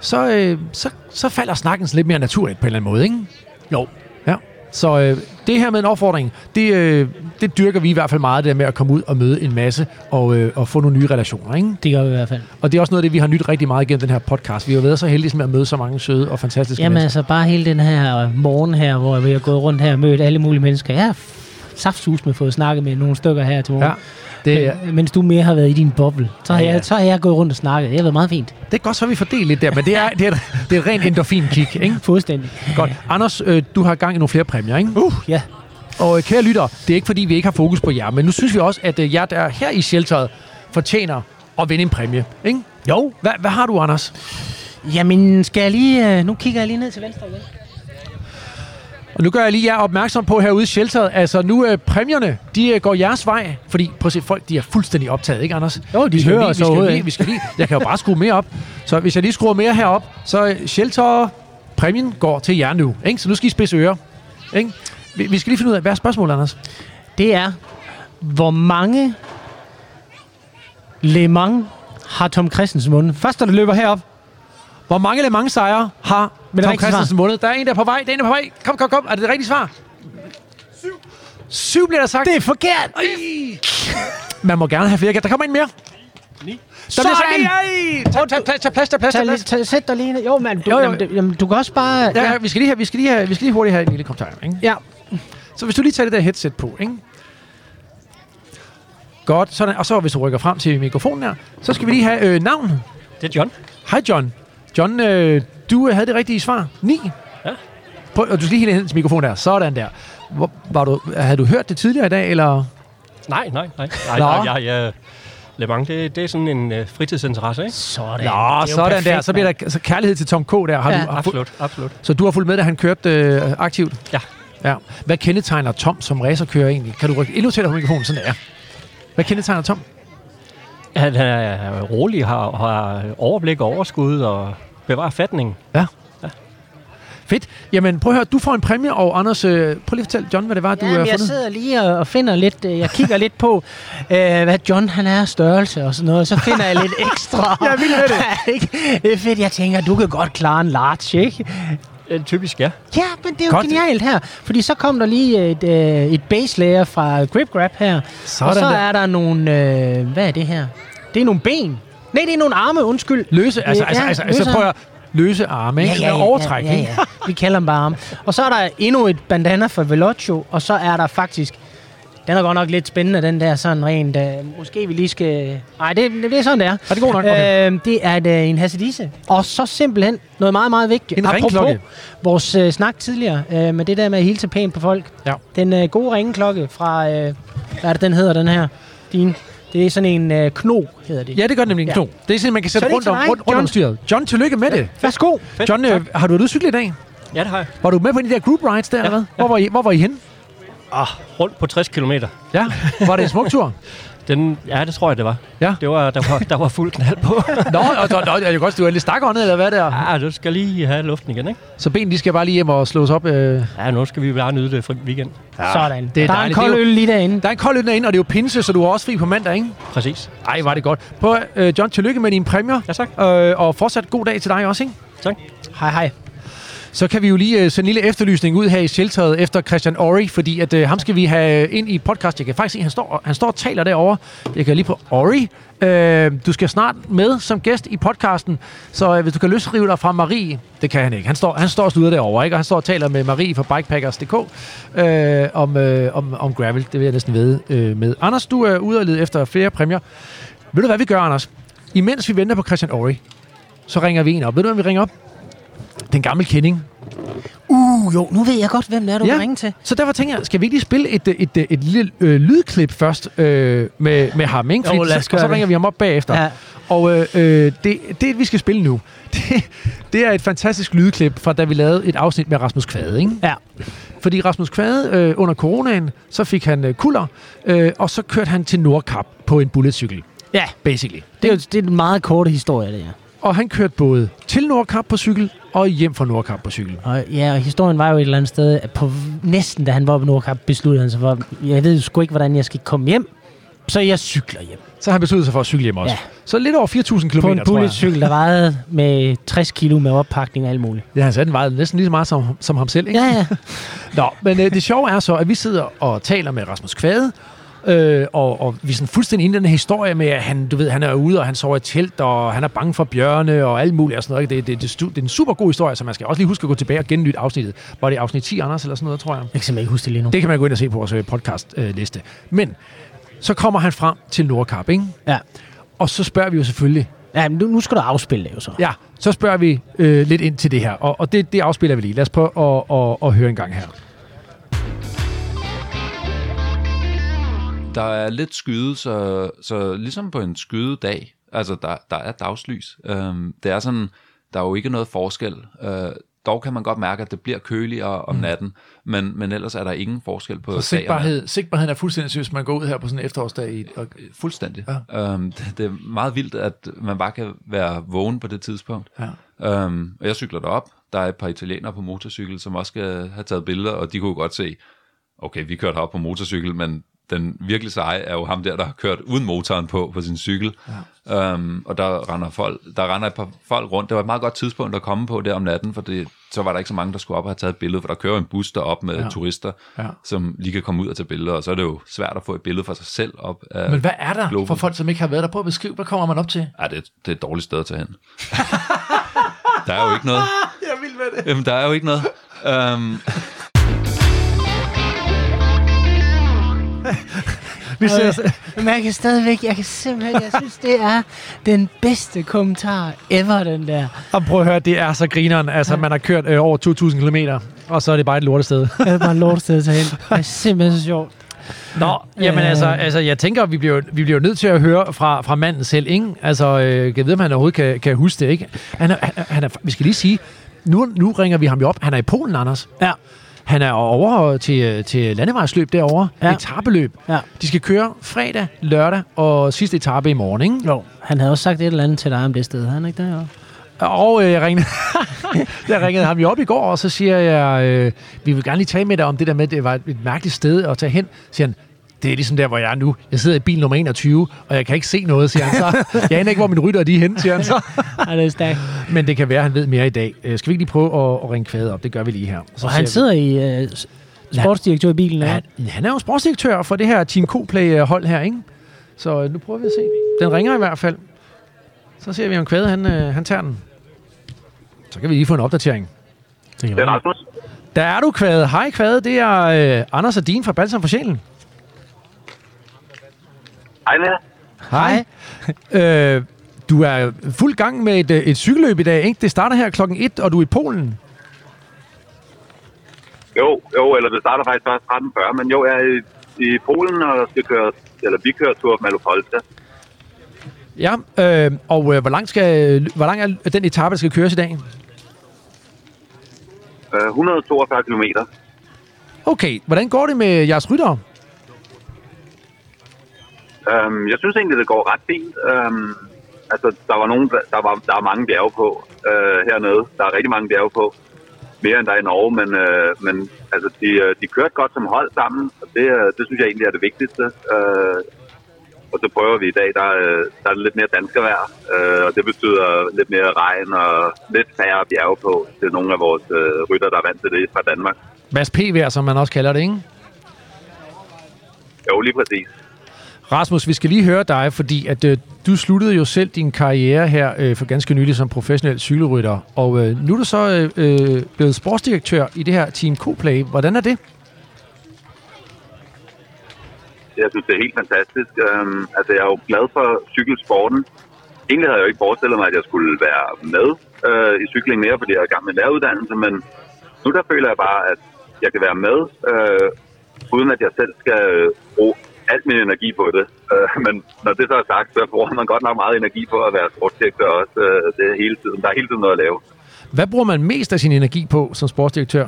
Speaker 1: så, øh, så, så falder snakken sådan lidt mere naturligt på en eller anden måde, ikke? Jo. Så øh, det her med en opfordring, det, øh, det dyrker vi i hvert fald meget, det der med at komme ud og møde en masse og, øh, og få nogle nye relationer, ikke?
Speaker 2: Det gør vi i hvert fald.
Speaker 1: Og det er også noget af det, vi har nyt rigtig meget igennem den her podcast. Vi har været så heldige med at møde så mange søde og fantastiske
Speaker 2: Jamen
Speaker 1: mennesker.
Speaker 2: altså bare hele den her morgen her, hvor vi har gået rundt her og mødt alle mulige mennesker. Jeg har saftsus med fået snakket med nogle stykker her til morgen.
Speaker 1: Ja, det, er,
Speaker 2: Men, mens du mere har været i din boble, så har,
Speaker 1: Ja, ja.
Speaker 2: jeg, så har jeg gået rundt og snakket. Det har været meget fint.
Speaker 1: det er godt, så vi fordelt lidt der, men det er, det er, det er et rent endorfin-kick, ikke?
Speaker 2: Fuldstændig.
Speaker 1: Godt. Anders, øh, du har gang i nogle flere præmier, ikke?
Speaker 2: Uh, ja.
Speaker 1: Og øh, kære lytter, det er ikke fordi, vi ikke har fokus på jer, men nu synes vi også, at øh, jer, der er her i shelteret, fortjener at vinde en præmie. Ikke?
Speaker 2: Jo.
Speaker 1: Hvad, hvad har du, Anders?
Speaker 2: Jamen, skal jeg lige... Øh, nu kigger jeg lige ned til venstre igen.
Speaker 1: Og nu gør jeg lige jer opmærksom på herude i shelteret, altså nu øh, præmierne, de øh, går jeres vej, fordi prøv at se, folk de er fuldstændig optaget, ikke Anders?
Speaker 2: Jo, de
Speaker 1: Vi
Speaker 2: hører os
Speaker 1: vi skal
Speaker 2: overhovedet
Speaker 1: lige, vi skal lige, jeg kan jo bare skrue mere op. Så hvis jeg lige skruer mere herop, så øh, shelter præmien går til jer nu, ikke? Så nu skal I spidse ører, ikke? Vi, vi skal lige finde ud af, hvad er spørgsmålet, Anders?
Speaker 2: Det er, hvor mange Le Mans har Tom Christensen vundet? Først, da det løber herop.
Speaker 1: Hvor mange Le Mans sejre har
Speaker 2: det
Speaker 1: Tom Christensen vundet? Der er en, der er på vej. Der er en, der er på vej. Kom, kom, kom. Er det det rigtige svar? Syv. Syv bliver der sagt.
Speaker 2: Det er forkert!
Speaker 1: Ej. Man må gerne have flere. Der kommer en mere.
Speaker 2: Ni.
Speaker 1: Der bliver ni. Ej. Tag, tag, tag, tag plads, tag plads, tag
Speaker 2: Tag,
Speaker 1: plads.
Speaker 2: tag, sæt dig lige ned. Jo, men du,
Speaker 1: Jo, jo.
Speaker 2: Jamen, det, jamen, du kan også bare...
Speaker 1: Ja, ja, vi skal lige have, vi skal lige have, vi skal lige hurtigt have en lille kommentar, ikke?
Speaker 2: ja.
Speaker 1: Så hvis du lige tager det der headset på, ikke? Godt, sådan. Og så hvis du rykker frem til mikrofonen her, så skal vi lige have øh, navn.
Speaker 6: Det er John.
Speaker 1: Hej John. John, øh, du havde det rigtige svar. 9.
Speaker 6: Ja.
Speaker 1: Prøv, og du skal lige helt hen til mikrofonen der. Sådan der. Hvor, var du, havde du hørt det tidligere i dag, eller?
Speaker 6: Nej, nej, nej. nej, nej jeg, jeg, Le Mans, det, det er sådan en uh, fritidsinteresse, ikke?
Speaker 2: Sådan.
Speaker 1: Nå,
Speaker 2: er
Speaker 1: sådan
Speaker 2: perfekt,
Speaker 1: der. Så bliver der så kærlighed til Tom K. der. Har
Speaker 2: Ja.
Speaker 1: du, har,
Speaker 6: Absolut, absolut.
Speaker 1: så du har fulgt med, da han kørte øh, aktivt?
Speaker 6: Ja.
Speaker 1: ja. Hvad kendetegner Tom som racerkører egentlig? Kan du rykke endnu tættere på mikrofonen? Sådan der. Hvad kendetegner Tom?
Speaker 6: Han er rolig, har, har overblik og overskud og bevarer fatningen.
Speaker 1: Fedt. Jamen, prøv at høre, du får en præmie, og Anders, øh, prøv lige at fortælle John, hvad det var, du
Speaker 2: Jamen,
Speaker 1: har
Speaker 2: jeg
Speaker 1: fundet.
Speaker 2: sidder lige og, og finder lidt, øh, jeg kigger lidt på, øh, hvad John han er størrelse og sådan noget, så finder jeg lidt ekstra.
Speaker 1: Jeg vild med det.
Speaker 2: Ikke? det er fedt, jeg tænker, du kan godt klare en large, ikke?
Speaker 6: Øh, typisk, ja.
Speaker 2: Ja, men det er jo
Speaker 1: godt.
Speaker 2: genialt her, fordi så kom der lige et, øh, et base layer fra Grip Grab her,
Speaker 1: Sådan
Speaker 2: og så
Speaker 1: der.
Speaker 2: er der nogle, øh, hvad er det her? Det er nogle ben. Nej, det er nogle arme, undskyld.
Speaker 1: Løse, altså,
Speaker 2: Ja,
Speaker 1: altså, altså, altså prøv at løse arme, ikke? Ja, Overtræk,
Speaker 2: ja, ja,
Speaker 1: ikke?
Speaker 2: ja. Vi kalder dem bare arme. Og så er der endnu et bandana for Velocio, og så er der faktisk... Den er godt nok lidt spændende, den der sådan rent... Øh, måske vi lige skal... Nej, det, det er sådan, det er.
Speaker 1: Er det god nok? Okay.
Speaker 2: Øh, det er et, øh, en Hasidise. Og så simpelthen noget meget, meget vigtigt.
Speaker 1: En
Speaker 2: Apropos
Speaker 1: ringklokke.
Speaker 2: vores øh, snak tidligere øh, med det der med at hilse pænt på folk.
Speaker 1: Ja.
Speaker 2: Den øh, gode ringklokke fra... Øh, hvad er det, den hedder, den her? Din. Det er sådan en øh, kno, hedder det.
Speaker 1: Ja, det gør det nemlig en
Speaker 2: Ja.
Speaker 1: kno. Det er sådan, man kan sætte
Speaker 2: Så
Speaker 1: rundt om,
Speaker 2: dig,
Speaker 1: rundt, rundt om
Speaker 2: John.
Speaker 1: styret. John, tillykke med det.
Speaker 2: Værsgo.
Speaker 6: Fedt,
Speaker 1: John, øh, har du været ude cykle i dag?
Speaker 6: Ja, det har jeg.
Speaker 1: Var du med på en af de der group rides der, eller hvad? Hvor var I, hvor var I henne?
Speaker 6: Ah, rundt på 60 km.
Speaker 1: Ja, var det en smuk tur?
Speaker 6: Den, ja, det tror jeg, det var.
Speaker 1: Ja.
Speaker 6: Det var, der, var, der var fuld knald på.
Speaker 1: Nå, og, og, og, jeg kan godt, du er lidt stakåndet, eller hvad der?
Speaker 6: ja, du skal lige have luften igen, ikke?
Speaker 1: Så benene, de skal bare lige hjem og slås op. Øh.
Speaker 6: Ja, nu skal vi bare nyde det fri weekend.
Speaker 2: Sådan.
Speaker 1: det er
Speaker 2: der er en kold
Speaker 1: er
Speaker 2: øl lige derinde.
Speaker 1: Der er en kold øl derinde, og det er jo pinse, så du er også fri på mandag, ikke?
Speaker 6: Præcis.
Speaker 1: Ej, var det godt. Prøv, øh, John, tillykke med dine præmier.
Speaker 6: Ja, tak.
Speaker 1: Øh, og fortsat god dag til dig også, ikke?
Speaker 6: Tak.
Speaker 2: Hej, hej.
Speaker 1: Så kan vi jo lige øh, sende en lille efterlysning ud her i shelteret efter Christian Ori, fordi at øh, ham skal vi have ind i podcast. Jeg kan faktisk se, han står, han står og taler derovre. Jeg kan lige på Ori. Øh, du skal snart med som gæst i podcasten, så øh, hvis du kan løsrive dig fra Marie, det kan han ikke. Han står, han står og slutter derovre, ikke? Og han står og taler med Marie fra Bikepackers.dk øh, om, øh, om, om gravel. Det vil jeg næsten ved øh, med. Anders, du er ude og lede efter flere præmier. Ved du, hvad vi gør, Anders? Imens vi venter på Christian Ori, så ringer vi en op. Ved du, hvem vi ringer op? Den gamle kending.
Speaker 2: Uh, jo, nu ved jeg godt, hvem det er, du
Speaker 1: Ja.
Speaker 2: ringe til.
Speaker 1: Så derfor tænker jeg, skal vi ikke lige spille et, et, et, et lille øh, lydklip først øh, med, med ham, ikke?
Speaker 2: Jo, lad os
Speaker 1: så, og så
Speaker 2: det.
Speaker 1: ringer vi ham op bagefter.
Speaker 2: Ja.
Speaker 1: Og øh, øh, det, det, vi skal spille nu, det, det er et fantastisk lydklip fra da vi lavede et afsnit med Rasmus Kvade, ikke?
Speaker 2: Ja.
Speaker 1: Fordi Rasmus Kvade øh, under coronaen, så fik han øh, kulder, øh, og så kørte han til Nordkap på en bulletcykel,
Speaker 2: Ja,
Speaker 1: basically.
Speaker 2: det er jo det er en meget korte historie, det her.
Speaker 1: Og han kørte både til Nordkap på cykel, og hjem fra Nordkap på cykel.
Speaker 2: Og, ja, og historien var jo et eller andet sted, at på næsten da han var på Nordkap, besluttede han sig for, jeg ved sgu ikke, hvordan jeg skal komme hjem, så jeg cykler hjem.
Speaker 1: Så han besluttet sig for at cykle hjem også.
Speaker 2: Ja.
Speaker 1: Så lidt over 4.000 km,
Speaker 2: På en bulletcykel, der vejede med 60 kilo med oppakning og alt muligt.
Speaker 1: Ja, han sagde, den vejede næsten lige så meget som, som ham selv, ikke?
Speaker 2: Ja, ja.
Speaker 1: Nå, men øh, det sjove er så, at vi sidder og taler med Rasmus Kvade, øh, og, og vi er sådan fuldstændig inde i den her historie med, at han, du ved, han er ude, og han sover i telt, og han er bange for bjørne, og alt muligt og sådan noget. Det, det, det, det, det er en super god historie, så man skal også lige huske at gå tilbage og genlytte afsnittet. Var det afsnit 10, Anders, eller sådan noget, tror jeg?
Speaker 2: Jeg kan simpelthen ikke huske det lige nu.
Speaker 1: Det kan man gå ind og se på vores podcast-liste. Men så kommer han frem til Nordkap, ikke?
Speaker 2: Ja.
Speaker 1: Og så spørger vi jo selvfølgelig,
Speaker 2: Ja, men nu, nu skal du afspille det jo så.
Speaker 1: ja, så spørger vi øh, lidt ind til det her, og, og det, det afspiller vi lige. Lad os prøve at, at, at høre en gang her.
Speaker 7: Der er lidt skyde, så, så ligesom på en skydedag, altså der, der er dagslys. Øhm, det er sådan, der er jo ikke noget forskel. Øh, dog kan man godt mærke, at det bliver køligere om natten, men, men ellers er der ingen forskel på
Speaker 1: Så sigtbarhed, sigtbarheden er fuldstændig seriøst, man går ud her på sådan en efterårsdag. I, og,
Speaker 7: Fuldstændig. Ja. Øhm, det, det er meget vildt, at man bare kan være vågen på det tidspunkt.
Speaker 1: Ja.
Speaker 7: Øhm, og jeg cykler derop. Der er et par italienere på motorcykel, som også skal have taget billeder, og de kunne godt se, okay, vi kørte op på motorcykel, men den virkelig seje er jo ham der, der har kørt uden motoren på, på sin cykel. Ja. Øhm, og der render, folk, der render et par folk rundt. Det var et meget godt tidspunkt at komme på der om natten, for det, så var der ikke så mange, der skulle op og have taget et billede, for der kører en bus derop med
Speaker 1: Ja.
Speaker 7: turister,
Speaker 1: Ja.
Speaker 7: som lige kan komme ud og tage billeder, og så er det jo svært at få et billede for sig selv op af
Speaker 1: men hvad er der
Speaker 7: globen.
Speaker 1: for folk, som ikke har været der? Prøv at beskrive, hvad kommer man op til?
Speaker 7: Ja, det, er- det er et dårligt sted at tage hen. der er jo ikke noget.
Speaker 1: Jeg vil med det.
Speaker 7: Jamen, der er jo ikke noget. Um,
Speaker 1: Vi ser,
Speaker 2: Men jeg kan stadigvæk, jeg kan simpelthen, jeg synes, det er den bedste kommentar ever, den der.
Speaker 1: og prøv at høre, det er så grineren. Altså, man har kørt øh, over 2.000 km, og så er det bare et lortested.
Speaker 2: Det er bare en lortested at tage hen. Det er simpelthen så sjovt.
Speaker 1: Nå, jamen altså, altså, jeg tænker, vi bliver, vi bliver nødt til at høre fra, fra manden selv, ikke? Altså, øh, jeg vide, om han overhovedet kan, kan huske det, ikke? Han er, han, han er, vi skal lige sige, nu, nu ringer vi ham jo op. Han er i Polen, Anders.
Speaker 2: Ja.
Speaker 1: Han er over til, til landevejsløb derovre.
Speaker 2: Ja.
Speaker 1: Etabeløb.
Speaker 2: Ja.
Speaker 1: De skal køre fredag, lørdag og sidste etape i morgen, ikke?
Speaker 2: Jo. Han havde også sagt et eller andet til dig om det sted, han ikke? Jo?
Speaker 1: Og øh, jeg ringede, jeg ringede ham jo op i går, og så siger jeg, øh, vi vil gerne lige tale med dig om det der med, at det var et, et mærkeligt sted at tage hen. Så siger han, det er ligesom der, hvor jeg er nu. Jeg sidder i bil nummer 21, og jeg kan ikke se noget, siger han så. Jeg aner ikke, hvor min rytter er de er henne, siger han så.
Speaker 2: Ja, det er stærkt.
Speaker 1: Men det kan være, at han ved mere i dag. Øh, skal vi ikke lige prøve at, at ringe kvædet op? Det gør vi lige her. Så
Speaker 2: Og han sidder i uh, sportsdirektør i bilen.
Speaker 1: vi- han, han er jo sportsdirektør for det her Team Coplay-hold her, ikke? Så øh, nu prøver vi at se. Den ringer i hvert fald. Så ser vi, om kvædet han, øh, han tager den. Så kan vi lige få en opdatering.
Speaker 2: Det
Speaker 8: er. Rasmus.
Speaker 1: Der er du, Kvade. Hej, Kvade. Det er øh, Anders og Din fra Balsam for Sjælen.
Speaker 8: Hej med jer.
Speaker 1: Hej. øh, du er fuld gang med et, øh, et cykelløb i dag, ikke? Det starter her klokken 1, og du er i Polen.
Speaker 8: Jo, jo, eller det starter faktisk først 13.40, men jo, jeg er i, i Polen og skal køre, eller vi kører tur på Malopolska.
Speaker 1: Ja, øh, og øh, hvor, lang skal, hvor lang er den etape, der skal køres i dag?
Speaker 8: Øh, 142 km.
Speaker 1: Okay, hvordan går det med jeres ryttere?
Speaker 8: Um, jeg synes egentlig, det går ret fint. Um, altså, der var nogen, der, var, der er mange bjerge på uh, hernede. Der er rigtig mange bjerge på. Mere end der er i Norge, men, uh, men altså, de, øh, de kørte godt som hold sammen, og det, øh, det synes jeg egentlig er det vigtigste. Uh, og så prøver vi i dag, der, er- der er lidt mere danskervejr, uh, og det betyder lidt mere regn og lidt færre bjerge på til nogle af vores uh, rytter, der er vant til det fra Danmark.
Speaker 1: Mads P-vær, som man også kalder det, ikke?
Speaker 8: Jo, lige præcis.
Speaker 1: Rasmus, vi skal lige høre dig, fordi at øh, du sluttede jo selv din karriere her øh, for ganske nylig som professionel cykelrytter, og øh, nu er du så øh, øh, blevet sportsdirektør i det her Team Coplay. Hvordan er det?
Speaker 8: Jeg synes, det er helt fantastisk. Øhm, altså, jeg er jo glad for cykelsporten. Egentlig havde jeg jo ikke forestillet mig, at jeg skulle være med øh, i cykling mere, fordi jeg er i gang med læreruddannelse, men nu der føler jeg bare, at jeg kan være med, øh, uden at jeg selv skal øh, bruge alt min energi på det. Uh, men når det så er sagt, så bruger man godt nok meget energi på at være sportsdirektør også. Uh, det er hele tiden. Der er hele tiden noget at lave.
Speaker 1: Hvad bruger man mest af sin energi på som sportsdirektør?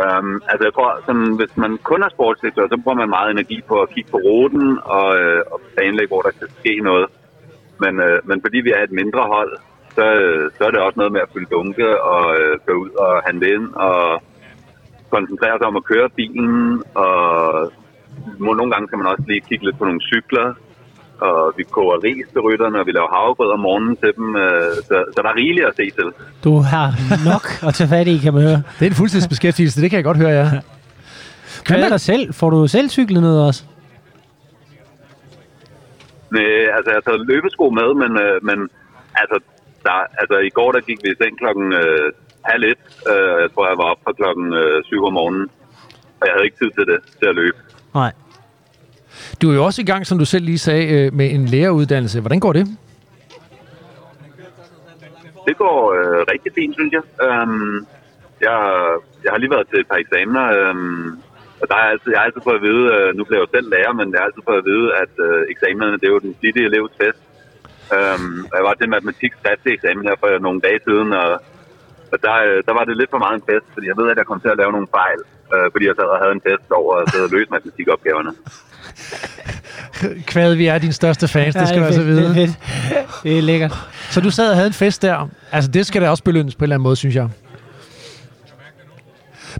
Speaker 8: Um, altså jeg tror, sådan, hvis man kun er sportsdirektør, så bruger man meget energi på at kigge på ruten og, øh, og planlægge, hvor der kan ske noget. Men, øh, men fordi vi er et mindre hold, så, øh, så er det også noget med at fylde dunke og øh, gå ud og handle ind og koncentrere sig om at køre bilen. Og må, nogle gange kan man også lige kigge lidt på nogle cykler. Og vi koger ris til rytterne, og vi laver havregrød om morgenen til dem. Øh, så, så der er rigeligt at se til.
Speaker 2: Du har nok at tage fat i, kan man høre.
Speaker 1: Det er en fuldtidsbeskæftigelse, det kan jeg godt høre, ja.
Speaker 2: Hvad med dig selv? Får du selv cyklet ned også?
Speaker 8: Nej, altså jeg har taget løbesko med, men, øh, men altså, der, altså i går der gik vi i seng klokken øh, halv et. Øh, jeg tror, jeg var op fra klokken øh, syv om morgenen. Og jeg havde ikke tid til det, til at løbe.
Speaker 2: Nej.
Speaker 1: Du er jo også i gang, som du selv lige sagde, øh, med en læreruddannelse. Hvordan går det?
Speaker 8: Det går øh, rigtig fint, synes jeg. Øhm, jeg. Jeg har lige været til et par eksamener, øhm, Og der er altid, jeg har altid fået at vide, øh, nu bliver jeg jo selv lærer, men jeg har altid fået at vide, at øh, eksamenerne, det er jo den flittige elevs fest. Øhm, jeg var til matematik skriftlig eksamen her for nogle dage siden, og, og der, øh, der var det lidt for meget en fest, fordi jeg ved, at jeg kom til at lave nogle fejl, øh, fordi jeg sad og havde en fest over at sidde og løse matematikopgaverne.
Speaker 1: Kvad, vi er din største fans, det skal du altså vide.
Speaker 2: Det er, fedt. det er lækkert.
Speaker 1: Så du sad og havde en fest der. Altså, det skal da også belønnes på en eller anden måde, synes jeg.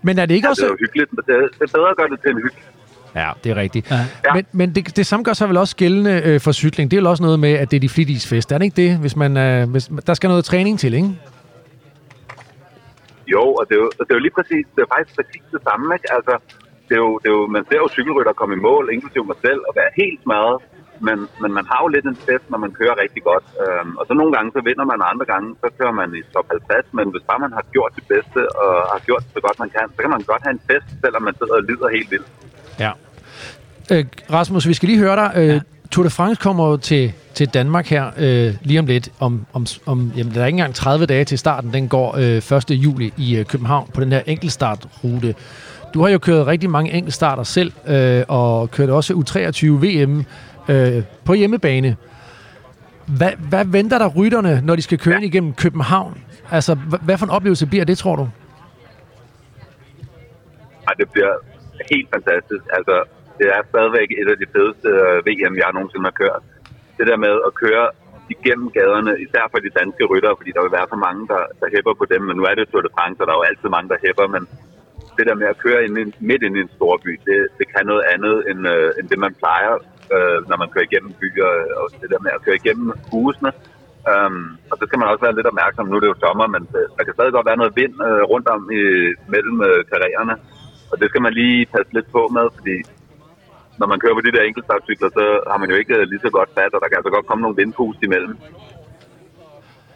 Speaker 1: Men er det ikke
Speaker 8: Ja,
Speaker 1: også...
Speaker 8: det er jo hyggeligt, men det, er- det er bedre at gøre det til en hygge.
Speaker 1: Ja, det er rigtigt.
Speaker 2: Ja.
Speaker 1: Men, men det, det samme gør sig vel også gældende øh, for cykling. Det er jo også noget med, at det er de flittiges fest. Er det ikke det? Hvis man, øh, hvis, der skal noget træning til, ikke?
Speaker 8: Jo, og det er jo, det er jo lige præcis, det er faktisk præcis det samme, ikke? Altså, det er jo, det er jo, man ser jo cykelrytter komme i mål, inklusive mig selv, og være helt smadret, men, men man har jo lidt en fest, når man kører rigtig godt. Øhm, og så nogle gange, så vinder man, og andre gange, så kører man i top 50, men hvis bare man har gjort det bedste, og har gjort det så godt man kan, så kan man godt have en fest, selvom man sidder og lider helt vildt.
Speaker 1: Ja. Øh, Rasmus, vi skal lige høre dig. Øh, ja. Tour de France kommer jo til, til Danmark her øh, lige om lidt. Om, om, om, jamen, der er ikke engang 30 dage til starten. Den går øh, 1. juli i øh, København på den her enkeltstartrute. Du har jo kørt rigtig mange enkeltstarter selv, øh, og kørt også U23 VM øh, på hjemmebane. Hvad, hvad venter der rytterne, når de skal køre ja. igennem København? Altså, hvad, hvad for en oplevelse bliver det, tror du?
Speaker 8: Ej, det bliver helt fantastisk. Altså, det er stadigvæk et af de fedeste øh, VM, jeg nogensinde har kørt. Det der med at køre igennem gaderne, især for de danske ryttere, fordi der vil være så mange, der, der hæpper på dem. Men nu er det Tour de France, og der er jo altid mange, der hæpper, men det der med at køre ind, midt ind i en stor by, det, det kan noget andet, end, øh, end det man plejer, øh, når man kører igennem byer, øh, og det der med at køre igennem husene. Um, og så skal man også være lidt opmærksom. Nu er det jo sommer, men der kan stadig godt være noget vind øh, rundt om i, mellem øh, karrierne. Og det skal man lige passe lidt på med, fordi når man kører på de der enkeltstartcykler, så har man jo ikke øh, lige så godt fat, og der kan altså godt komme nogle vindpust imellem.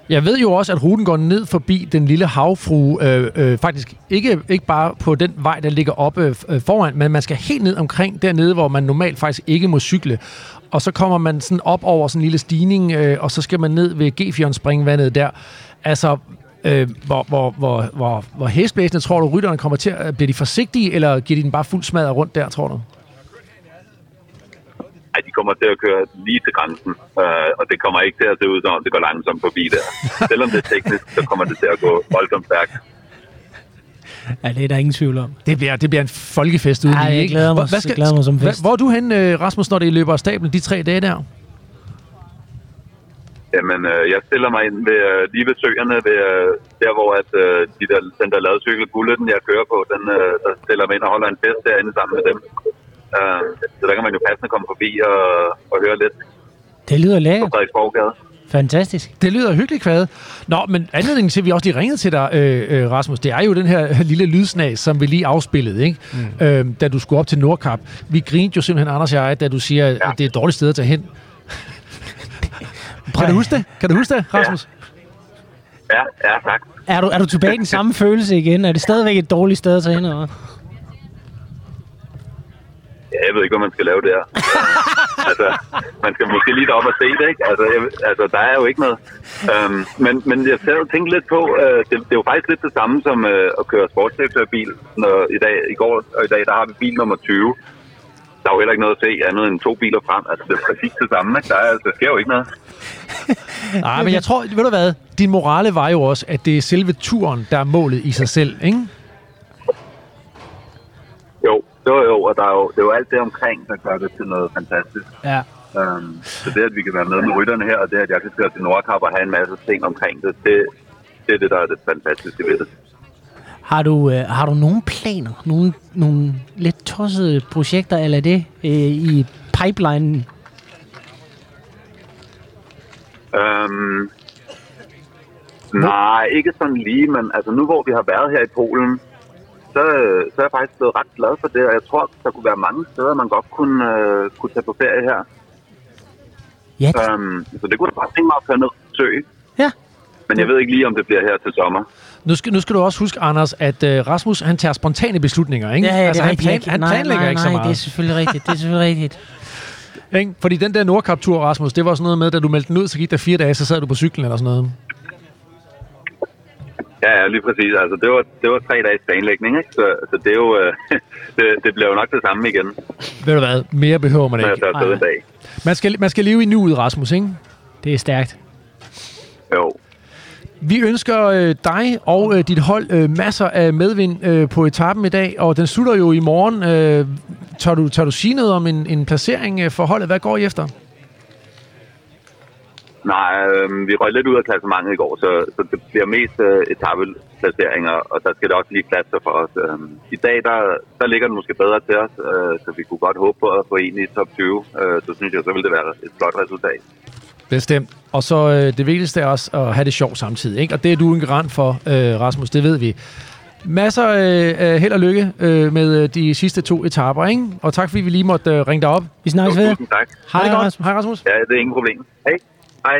Speaker 1: Jeg ved jo også, at ruten går ned forbi den lille havfrue. Øh, øh, faktisk ikke, ikke bare på den vej, der ligger oppe øh, øh, foran, men man skal helt ned omkring dernede, hvor man normalt faktisk ikke må cykle. Og så kommer man sådan op over sådan en lille stigning, øh, og så skal man ned ved G4 springvandet der. Altså, øh, hvor, hvor, hvor, hvor, hvor hæsblæsende tror du, rytterne kommer til at... Bliver de forsigtige, eller giver de den bare fuld smadret rundt der, tror du?
Speaker 8: De kommer til at køre lige til grænsen, øh, og det kommer ikke til at se ud, som om det går langsomt forbi der. Selvom det er teknisk, så kommer det til at gå voldsomt stærkt.
Speaker 2: Ja, det er der ingen tvivl om.
Speaker 1: Det bliver, det bliver en folkefest uden
Speaker 2: Ej, jeg
Speaker 1: ikke?
Speaker 2: glæder mig-
Speaker 1: Hvor-
Speaker 2: jeg glæder mig som
Speaker 1: hvad-
Speaker 2: fest.
Speaker 1: Hvor er du hen, øh, Rasmus, når det løber af stablen de tre dage der?
Speaker 8: Jamen, øh, jeg stiller mig ind ved, øh, lige ved søerne, ved, øh, der hvor at, øh, de der, den der lavede cykel, Bulletten, jeg kører på, den øh, der stiller mig ind og holder en fest derinde sammen med dem. Øh, så der kan man jo passende komme forbi og, og høre lidt
Speaker 2: Det lyder
Speaker 8: på
Speaker 2: lækkert.
Speaker 8: Frederiksborggade.
Speaker 2: Fantastisk.
Speaker 1: Det lyder hyggeligt, Kvad. Nå, men anledningen til, at vi også lige ringede til dig, øh, øh, Rasmus, det er jo den her lille lydsnag, som vi lige afspillede, ikke? Mm. Øh, da du skulle op til Nordkap. Vi grinte jo simpelthen, Anders og jeg, da du siger, ja. at det er et dårligt sted at tage hen. kan du huske det? Kan du huske det, Rasmus?
Speaker 8: Ja, ja, tak.
Speaker 2: Er du, er du tilbage i den samme følelse igen? Er det stadigvæk et dårligt sted at tage hen? Eller?
Speaker 8: Jeg ved ikke, hvad man skal lave der. altså, man skal måske lige derop og se det, ikke? Altså, jeg, altså der er jo ikke noget. Um, men, men jeg sad og tænkte lidt på, uh, det, det, er jo faktisk lidt det samme som uh, at køre sportsdirektørbil. Når, i, dag, I går og i dag, der har vi bil nummer 20. Der er jo heller ikke noget at se andet end to biler frem. Altså, det er præcis det samme, ikke? Der, er, der sker jo ikke noget.
Speaker 1: Nej, men jeg tror, ved du hvad, din morale var jo også, at det er selve turen, der er målet i sig selv, ikke?
Speaker 8: Jo, jo, jo, og der er jo, det er jo alt det omkring, der gør det til noget fantastisk.
Speaker 2: Ja.
Speaker 8: Um, så det, at vi kan være med med rytterne her, og det, at jeg kan køre til Nordkap og have en masse ting omkring det, det, det er det, der er det fantastiske ved det.
Speaker 2: Har du, øh, har du nogle planer? Nogle, nogle lidt tossede projekter, eller det øh, i pipelinen?
Speaker 8: Um, nej, ikke sådan lige, men altså nu hvor vi har været her i Polen, så, så er jeg faktisk blevet ret glad for det, og jeg tror, der kunne være mange steder, man godt kunne, uh, kunne tage på ferie her.
Speaker 2: Ja,
Speaker 8: Um, så det kunne jeg bare tænke mig at køre ned og søge.
Speaker 2: ja.
Speaker 8: Men jeg ved ikke lige, om det bliver her til sommer.
Speaker 1: Nu skal, nu skal du også huske, Anders, at øh, Rasmus, han tager spontane beslutninger, ikke?
Speaker 2: Ja, ja,
Speaker 1: altså,
Speaker 2: det er
Speaker 1: han, plan, han
Speaker 2: nej,
Speaker 1: planlægger
Speaker 2: nej,
Speaker 1: ikke så
Speaker 2: nej,
Speaker 1: meget.
Speaker 2: det er selvfølgelig rigtigt. Det er selvfølgelig rigtigt.
Speaker 1: Ikke? Fordi den der Nordkap-tur, Rasmus, det var sådan noget med, da du meldte den ud, så gik der fire dage, så sad du på cyklen eller sådan noget.
Speaker 8: Ja, ja, lige præcis. Altså, det var, det var tre dages planlægning, ikke? Så, så det, er jo, øh, det, det bliver jo nok det samme igen,
Speaker 1: Ved du hvad? Mere behøver man ikke.
Speaker 8: afsted en dag.
Speaker 1: Man skal, man skal leve i nuet, Rasmus, ikke?
Speaker 2: Det er stærkt.
Speaker 8: Jo.
Speaker 1: Vi ønsker øh, dig og øh, dit hold øh, masser af medvind øh, på etappen i dag, og den slutter jo i morgen. Øh, tør, du, tør du sige noget om en, en placering øh, for holdet? Hvad går I efter?
Speaker 8: Nej, øh, vi røg lidt ud af klassementet i går, så, så det bliver mest øh, etapeplaceringer, og der skal det også lige klasse for os. Øh, I dag, der, der ligger den måske bedre til os, øh, så vi kunne godt håbe på at få en i top 20. Øh, så synes jeg, så vil det være et flot resultat.
Speaker 1: Bestemt. Og så øh, det vigtigste er også at have det sjovt samtidig. Ikke? Og det er du en garant for, øh, Rasmus, det ved vi. Masser øh, af held og lykke øh, med øh, de sidste to etaper, ikke? Og tak fordi vi lige måtte øh, ringe dig op.
Speaker 2: Vi snakkes ved.
Speaker 8: Tusind tak.
Speaker 1: Hej, det
Speaker 2: Hej,
Speaker 1: godt.
Speaker 2: Rasmus.
Speaker 1: Hej, Rasmus.
Speaker 8: Ja, det er ingen problem. Hej. Hej.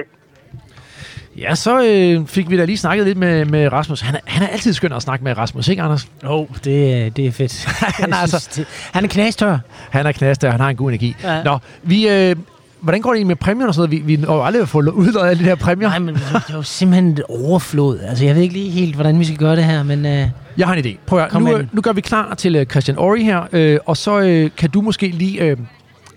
Speaker 1: Ja, så øh, fik vi da lige snakket lidt med, med Rasmus. Han er, han er altid skøn at snakke med Rasmus, ikke Anders?
Speaker 2: Jo, oh, det, er- det er fedt.
Speaker 1: Han er altså-
Speaker 2: det, han er knastør.
Speaker 1: Han er knaster, han har en god energi.
Speaker 2: Ja.
Speaker 1: Nå, vi... Øh, hvordan går det egentlig med præmier og sådan noget? Vi, vi når jo aldrig at få udløjet alle de her præmier.
Speaker 2: Nej, men det er jo simpelthen et overflod. Altså, jeg ved ikke lige helt, hvordan vi skal gøre det her, men... Øh,
Speaker 1: Jeg har en idé. Prøv at, nu, øh, nu gør vi klar til øh, Christian Ori her, øh, og så øh, kan du måske lige... Øh,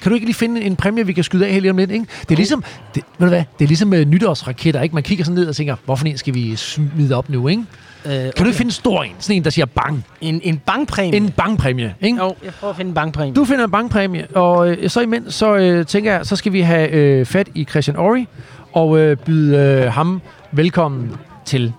Speaker 1: kan du ikke lige finde en præmie, vi kan skyde af her lige om lidt? Ikke? Det er ligesom, det, ved du hvad, det er ligesom øh, nytårsraketter. Ikke? Man kigger sådan ned og tænker, hvorfor en skal vi smide op nu? Ikke?
Speaker 2: øh,
Speaker 1: Kan du ikke finde en stor en? Sådan en, der siger bang.
Speaker 2: En, en bankpræmie?
Speaker 1: En bankpræmie. Ikke?
Speaker 2: Jo, jeg prøver at finde en bankpræmie.
Speaker 1: Du finder en bankpræmie, og øh, så imens, så øh, tænker jeg, så skal vi have øh, fat i Christian Ori, og øh, byde øh, ham velkommen til